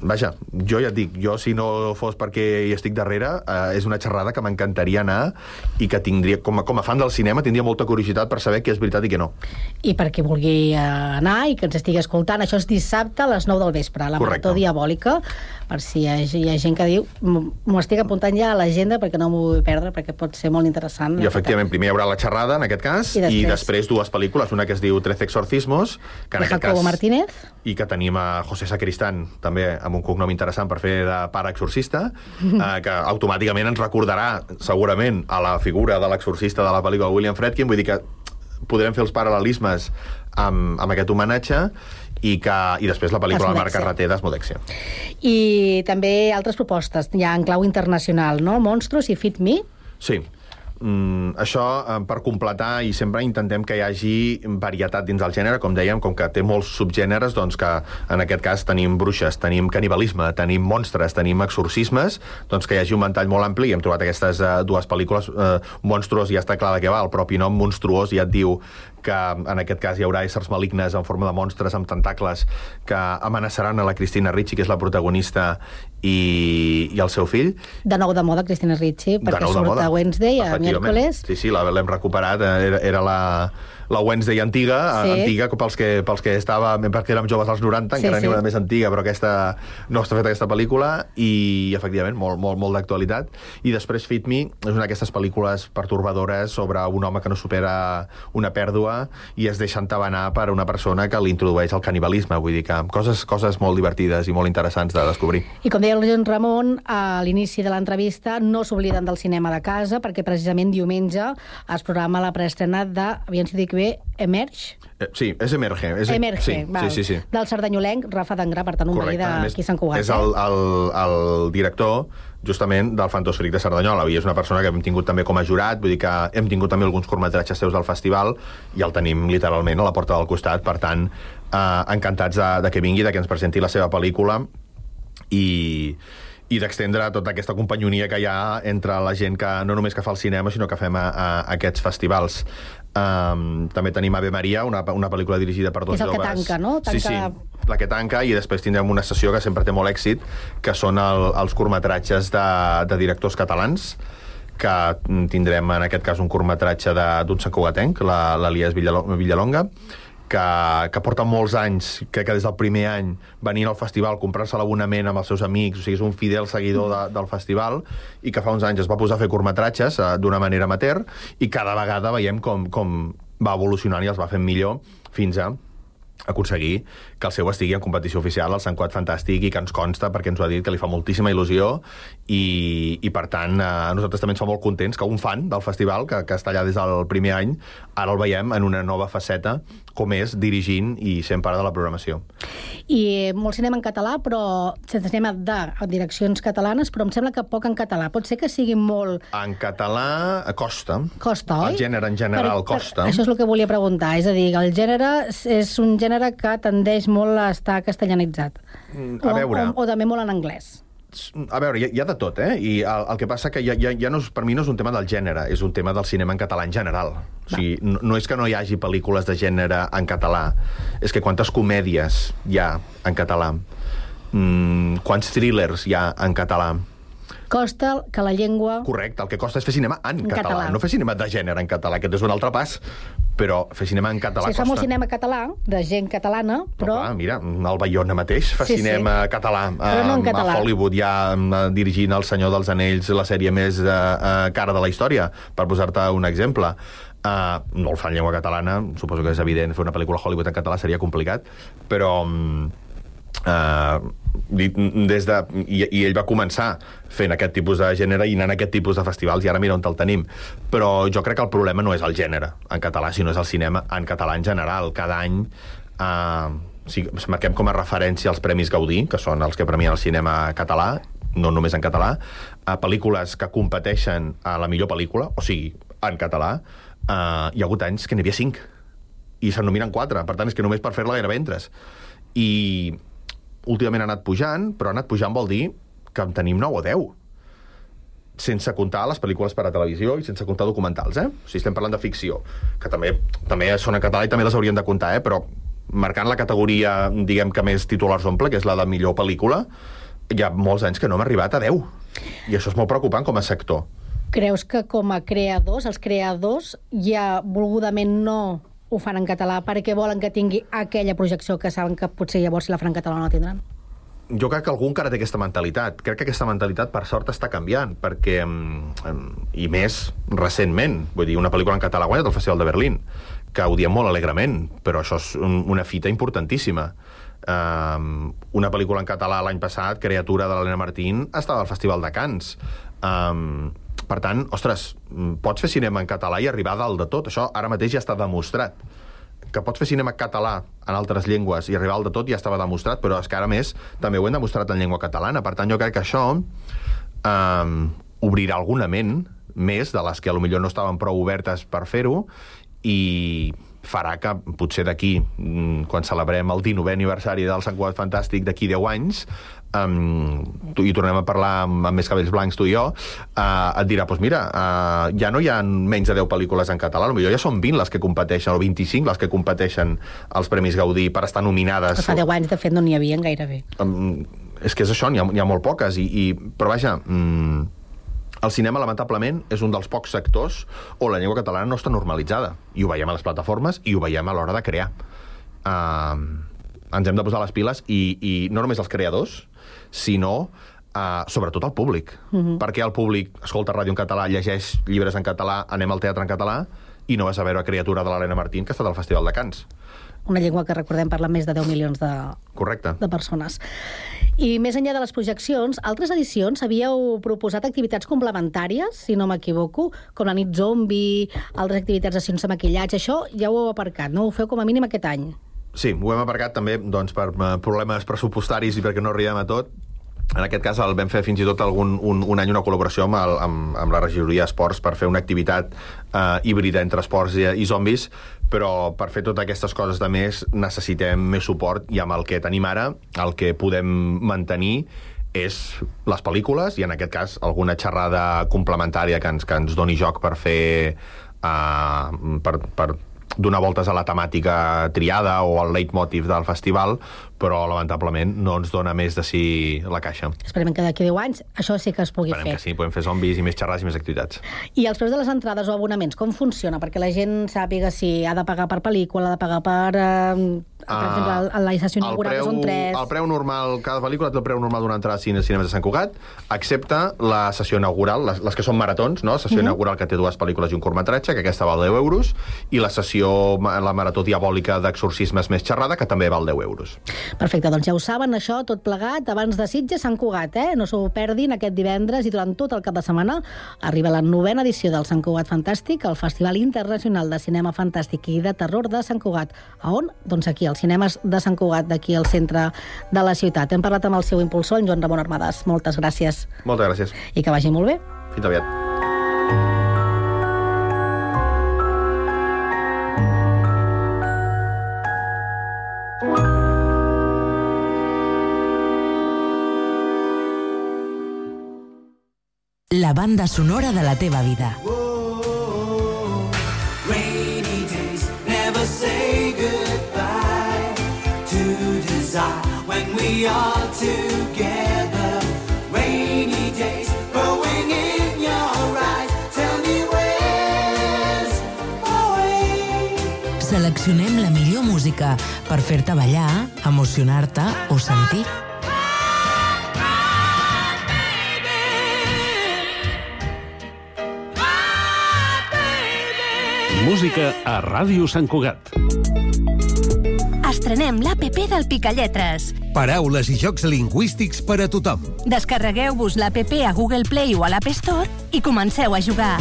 Vaja, jo ja et dic, jo si no fos perquè hi estic darrere, eh, és una xerrada que m'encantaria anar i que tindria, com a, com a fan del cinema, tindria molta curiositat per saber què és veritat i què no. I per qui vulgui eh, anar i que ens estigui escoltant, això és dissabte a les 9 del vespre, la Correcte. Marató Diabòlica, per si hi ha, hi ha gent que diu "M- m'ho estic apuntant ja a l'agenda perquè no m'ho vull perdre, perquè pot ser molt interessant. I efectivament, primer hi haurà la xerrada, en aquest cas, I després- i després dues pel·lícules, una que es diu Trece exorcismos, que en De aquest Jacobo cas... Martínez. I que tenim a José Sacristán, també amb un cognom interessant per fer de pare exorcista, eh, que automàticament ens recordarà, segurament, a la figura de l'exorcista de la pel·lícula William Fredkin, vull dir que podrem fer els paral·lelismes amb, amb aquest homenatge i, que, i després la pel·lícula de Marc. Carreter d'Esmodèxia. I també altres propostes, ja en clau internacional, no? Monstros i Fit Me. Sí. Mm, això eh, per completar i sempre intentem que hi hagi varietat dins del gènere, com dèiem, com que té molts subgèneres, doncs que en aquest cas tenim bruixes, tenim canibalisme, tenim monstres, tenim exorcismes, doncs que hi hagi un ventall molt ampli. I hem trobat aquestes eh, dues pel·lícules eh, monstruos, ja està clar de què va, el propi nom monstruós ja et diu que en aquest cas hi haurà éssers malignes en forma de monstres amb tentacles que amenaçaran a la Cristina Ricci, que és la protagonista, i, i el seu fill, De nou de moda, Cristina Ricci, de perquè nou de surt moda. a Wednesday, a miércoles. Sí, sí, la- l'hem recuperat. eh, Era, era la, la Wednesday antiga, Sí. sí. antiga pels que, pels que estava, perquè érem joves als 90, Sí, encara sí. n'hi ha una més antiga, però aquesta no està feta aquesta pel·lícula, i efectivament, molt, molt, molt d'actualitat. I després Fit Me és una d'aquestes pel·lícules pertorbadores sobre un home que no supera una pèrdua i es deixa entabanar per una persona que li introdueix el canibalisme, vull dir que coses, coses molt divertides i molt interessants de descobrir. I com deia el Joan Ramon, a l'inici de l'entrevista no s'obliden del cinema de casa, perquè precisament diumenge es programa la preestrena de, aviam si dic bé, Emerge? Eh, sí, és Emerge. És, Emerge, sí, val. sí, sí, sí. del sardanyolenc Rafa Dangrà, per tant, un veí a més, d'aquí Sant Cugat. És eh? el, el, el director justament del Fantòsfric de Cerdanyola i és una persona que hem tingut també com a jurat vull dir que hem tingut també alguns curtmetratges seus del festival i el tenim literalment a la porta del costat per tant, eh, encantats de, de que vingui, de que ens presenti la seva pel·lícula i, i d'extendre tota aquesta companyonia que hi ha entre la gent que no només que fa el cinema, sinó que fem a, a aquests festivals. Um, també tenim Ave Maria, una, una pel·lícula dirigida per dos És el que joves. tanca, no? Sí, Tanca- sí, la que tanca, i després tindrem una sessió que sempre té molt èxit, que són el, els curtmetratges de, de directors catalans, que tindrem en aquest cas un curtmetratge d'un santcugatenc, la- l'Elias Villalo- Villalonga, que, que porta molts anys, crec que des del primer any, venint al festival, comprar-se l'abonament amb els seus amics, o sigui, és un fidel seguidor de, del festival, i que fa uns anys es va posar a fer curtmetratges eh, d'una manera amateur, i cada vegada veiem com, com va evolucionant i els va fent millor fins a aconseguir que el seu estigui en competició oficial al Sant Quat Fantàstic i que ens consta, perquè ens ho ha dit, que li fa moltíssima il·lusió i, i per tant, eh, a nosaltres també ens fa molt contents que un fan del festival, que, que està allà des del primer any, ara el veiem en una nova faceta, com és dirigint i sent part de la programació. I molt cinema en català, però sense cinema de direccions catalanes, però em sembla que poc en català. Pot ser que sigui molt... En català eh, costa. Costa, oi? El gènere en general costa. Això és el que volia preguntar. És a dir, el gènere és un gènere que tendeix molt a estar castellanitzat. Mm, A veure... O, o, o també molt en anglès. A veure, hi ha, hi ha de tot, eh? I el, el que passa que ja, ja, ja no és, per mi no és un tema del gènere, és un tema del cinema en català en general. O sigui, no, no és que no hi hagi pel·lícules de gènere en català, és que quantes comèdies hi ha en català, mm, quants thrillers hi ha en català. Costa que la llengua... Correcte, el que costa és fer cinema en, En català, català. no fer cinema de gènere en català, aquest és un altre pas, però fer cinema en català Si es fa molt costa. cinema català, de gent catalana, però... Clar, mira, el Bayona mateix fa Sí, sí, sí. cinema sí. català. Però no en català. A Hollywood ja um, dirigint El senyor dels anells, la sèrie més uh, uh, cara de la història, per posar-te un exemple. Uh, no el fa en llengua catalana, suposo que és evident, fer una pel·lícula Hollywood en català seria complicat, però... Um, Uh, des de, i, i ell va començar fent aquest tipus de gènere i anant a aquest tipus de festivals i ara mira on el tenim. Però jo crec que el problema no és el gènere en català, sinó és el cinema en català en general. Cada any uh, si marquem com a referència els Premis Gaudí, que són els que premien el cinema català, no només en català, a pel·lícules que competeixen a la millor pel·lícula, o sigui, en català, uh, hi ha hagut anys que n'hi havia cinc, i se'n nominen quatre, per tant és que només per fer-la gairebé entres. I últimament ha anat pujant, però ha anat pujant vol dir que en tenim 9 o 10 sense comptar les pel·lícules per a televisió i sense comptar documentals, eh? O sigui, estem parlant de ficció, que també, també són en català i també les haurien de comptar, eh? Però marcant la categoria, diguem que més titulars omple, que és la de millor pel·lícula, hi ha molts anys que no hem arribat a 10. I això és molt preocupant com a sector. Creus que com a creadors, els creadors ja volgudament no ho fan en català perquè volen que tingui aquella projecció que saben que potser llavors si la fan en català no la tindran? jo crec que algú encara té aquesta mentalitat. Crec que aquesta mentalitat, per sort, està canviant, perquè, mm, mm, i més recentment, vull dir, una pel·lícula en català guanyat el Festival de Berlín, que ho diem molt alegrement, però això és un, una fita importantíssima. Um, una pel·lícula en català l'any passat, Creatura de l'Helena Martín, estava al Festival de Cants. Um, per tant, ostres, mm, pots fer cinema en català i arribar dalt de tot. Això ara mateix ja està demostrat que pots fer cinema català en altres llengües i arribar al de tot ja estava demostrat, però és que ara més també ho hem demostrat en llengua catalana. Per tant, jo crec que això eh, obrirà alguna ment més de les que a lo millor no estaven prou obertes per fer-ho i farà que potser d'aquí, mm, quan celebrem el 19è aniversari del Sant Cugat Fantàstic d'aquí 10 anys, um, tu, i tornem a parlar amb, amb més cabells blancs tu i jo, uh, et dirà, doncs mira, uh, ja no hi ha menys de 10 pel·lícules en català, potser ja són 20 les que competeixen, o 25 les que competeixen als Premis Gaudí per estar nominades. Fa 10 anys, de fet, no n'hi havia gairebé. Um, és que és això, n'hi ha, n'hi ha molt poques, i, i, però vaja, mm, el cinema, lamentablement, és un dels pocs sectors on la llengua catalana no està normalitzada. I ho veiem a les plataformes i ho veiem a l'hora de crear. Uh, ens hem de posar les piles i, i no només els creadors, sinó uh, sobretot el públic. Mhm. Perquè el públic escolta ràdio en català, llegeix llibres en català, anem al teatre en català i no vas a veure a Criatura de l'Helena Martín, que ha estat al Festival de Cants. Una llengua que, recordem, parla més de 10 milions de, Correcte. de persones. I més enllà de les projeccions, altres edicions havíeu proposat activitats complementàries, si no m'equivoco, com la nit zombi, altres activitats de sense maquillatge, això ja ho heu aparcat, no? Ho feu com a mínim aquest any. Sí, ho hem aparcat també doncs, per eh, problemes pressupostaris i perquè no arribem a tot. En aquest cas el vam fer fins i tot algun, un, un any una col·laboració amb, el, amb, amb la regidoria Esports per fer una activitat eh, híbrida entre esports i, i zombis, però per fer totes aquestes coses de més necessitem més suport i amb el que tenim ara, el que podem mantenir és les pel·lícules i en aquest cas alguna xerrada complementària que ens, que ens doni joc per fer uh, per, per donar voltes a la temàtica triada o al leitmotiv del festival, però lamentablement no ens dona més de si la caixa. Esperem que d'aquí 10 anys això sí que es pugui Esperem fer. que sí, podem fer zombis i més xerrades i més activitats. I els preus de les entrades o abonaments, com funciona? Perquè la gent sàpiga si ha de pagar per pel·lícula, ha de pagar per... Eh, per Ah, exemple, a la sessió inaugural, preu, que són 3... el preu normal, cada pel·lícula té el preu normal d'una entrada a cine, cinemes de Sant Cugat, excepte la sessió inaugural, les, les que són maratons, no? Sessió Mhm. inaugural que té dues pel·lícules i un curtmetratge, que aquesta val 10 euros, i la sessió, la marató diabòlica d'exorcismes més xerrada, que també val 10 euros. Perfecte, doncs ja ho saben, això tot plegat, abans de Sitges, Sant Cugat, eh? No s'ho perdin aquest divendres i durant tot el cap de setmana arriba la novena edició del Sant Cugat Fantàstic, el Festival Internacional de Cinema Fantàstic i de Terror de Sant Cugat. A on? Doncs aquí, als cinemes de Sant Cugat, d'aquí al centre de la ciutat. Hem parlat amb el seu impulsor, en Joan Ramon Armadas. Moltes gràcies Moltes gràcies. i que vagi molt bé. Fins aviat. La banda sonora de la teva vida. Rainy days never say goodbye to desire when we are together. Rainy days growing in your eyes. Tell me where's my way? Seleccionem la millor música per fer-te ballar, emocionar-te o sentir. Música a Ràdio Sant Cugat. Estrenem l'APP del Picalletres. Paraules i jocs lingüístics per a tothom. Descarregueu-vos l'APP a Google Play o a l'App Store i comenceu a jugar.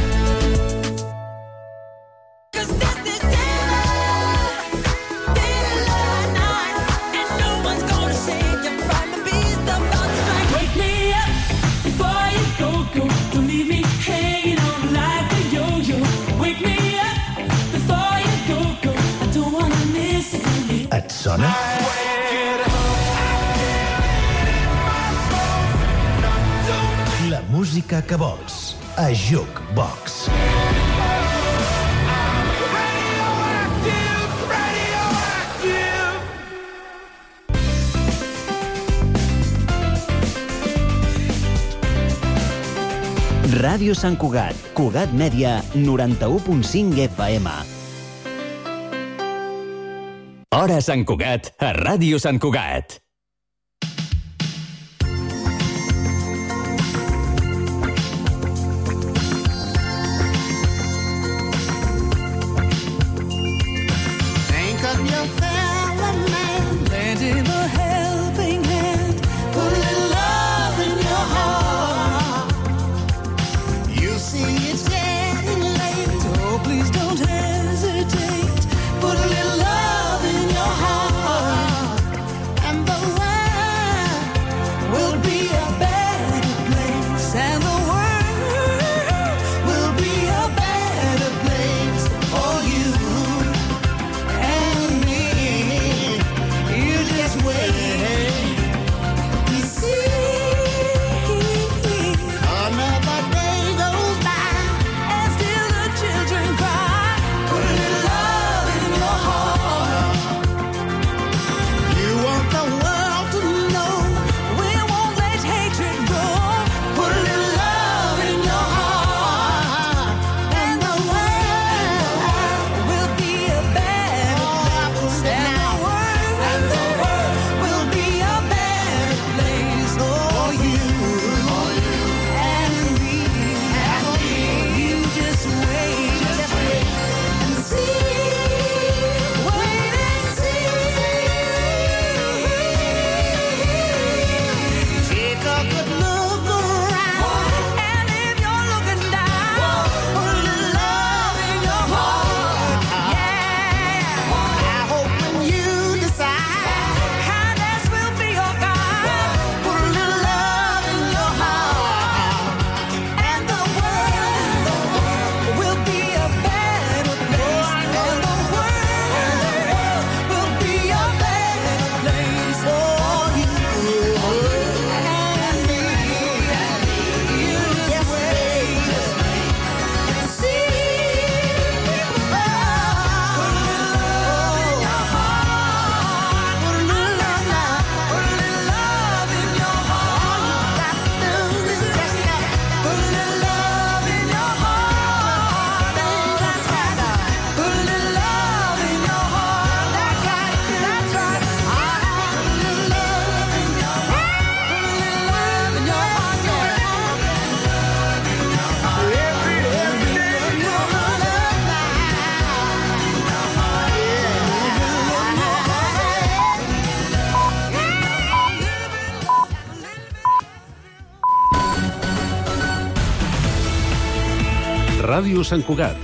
Música que vols. A Jukebox. Ràdio Sant Cugat, Cugat Mèdia, 91.5 FM. Hora Sant Cugat, a Ràdio Sant Cugat. Ràdio Sant Cugat.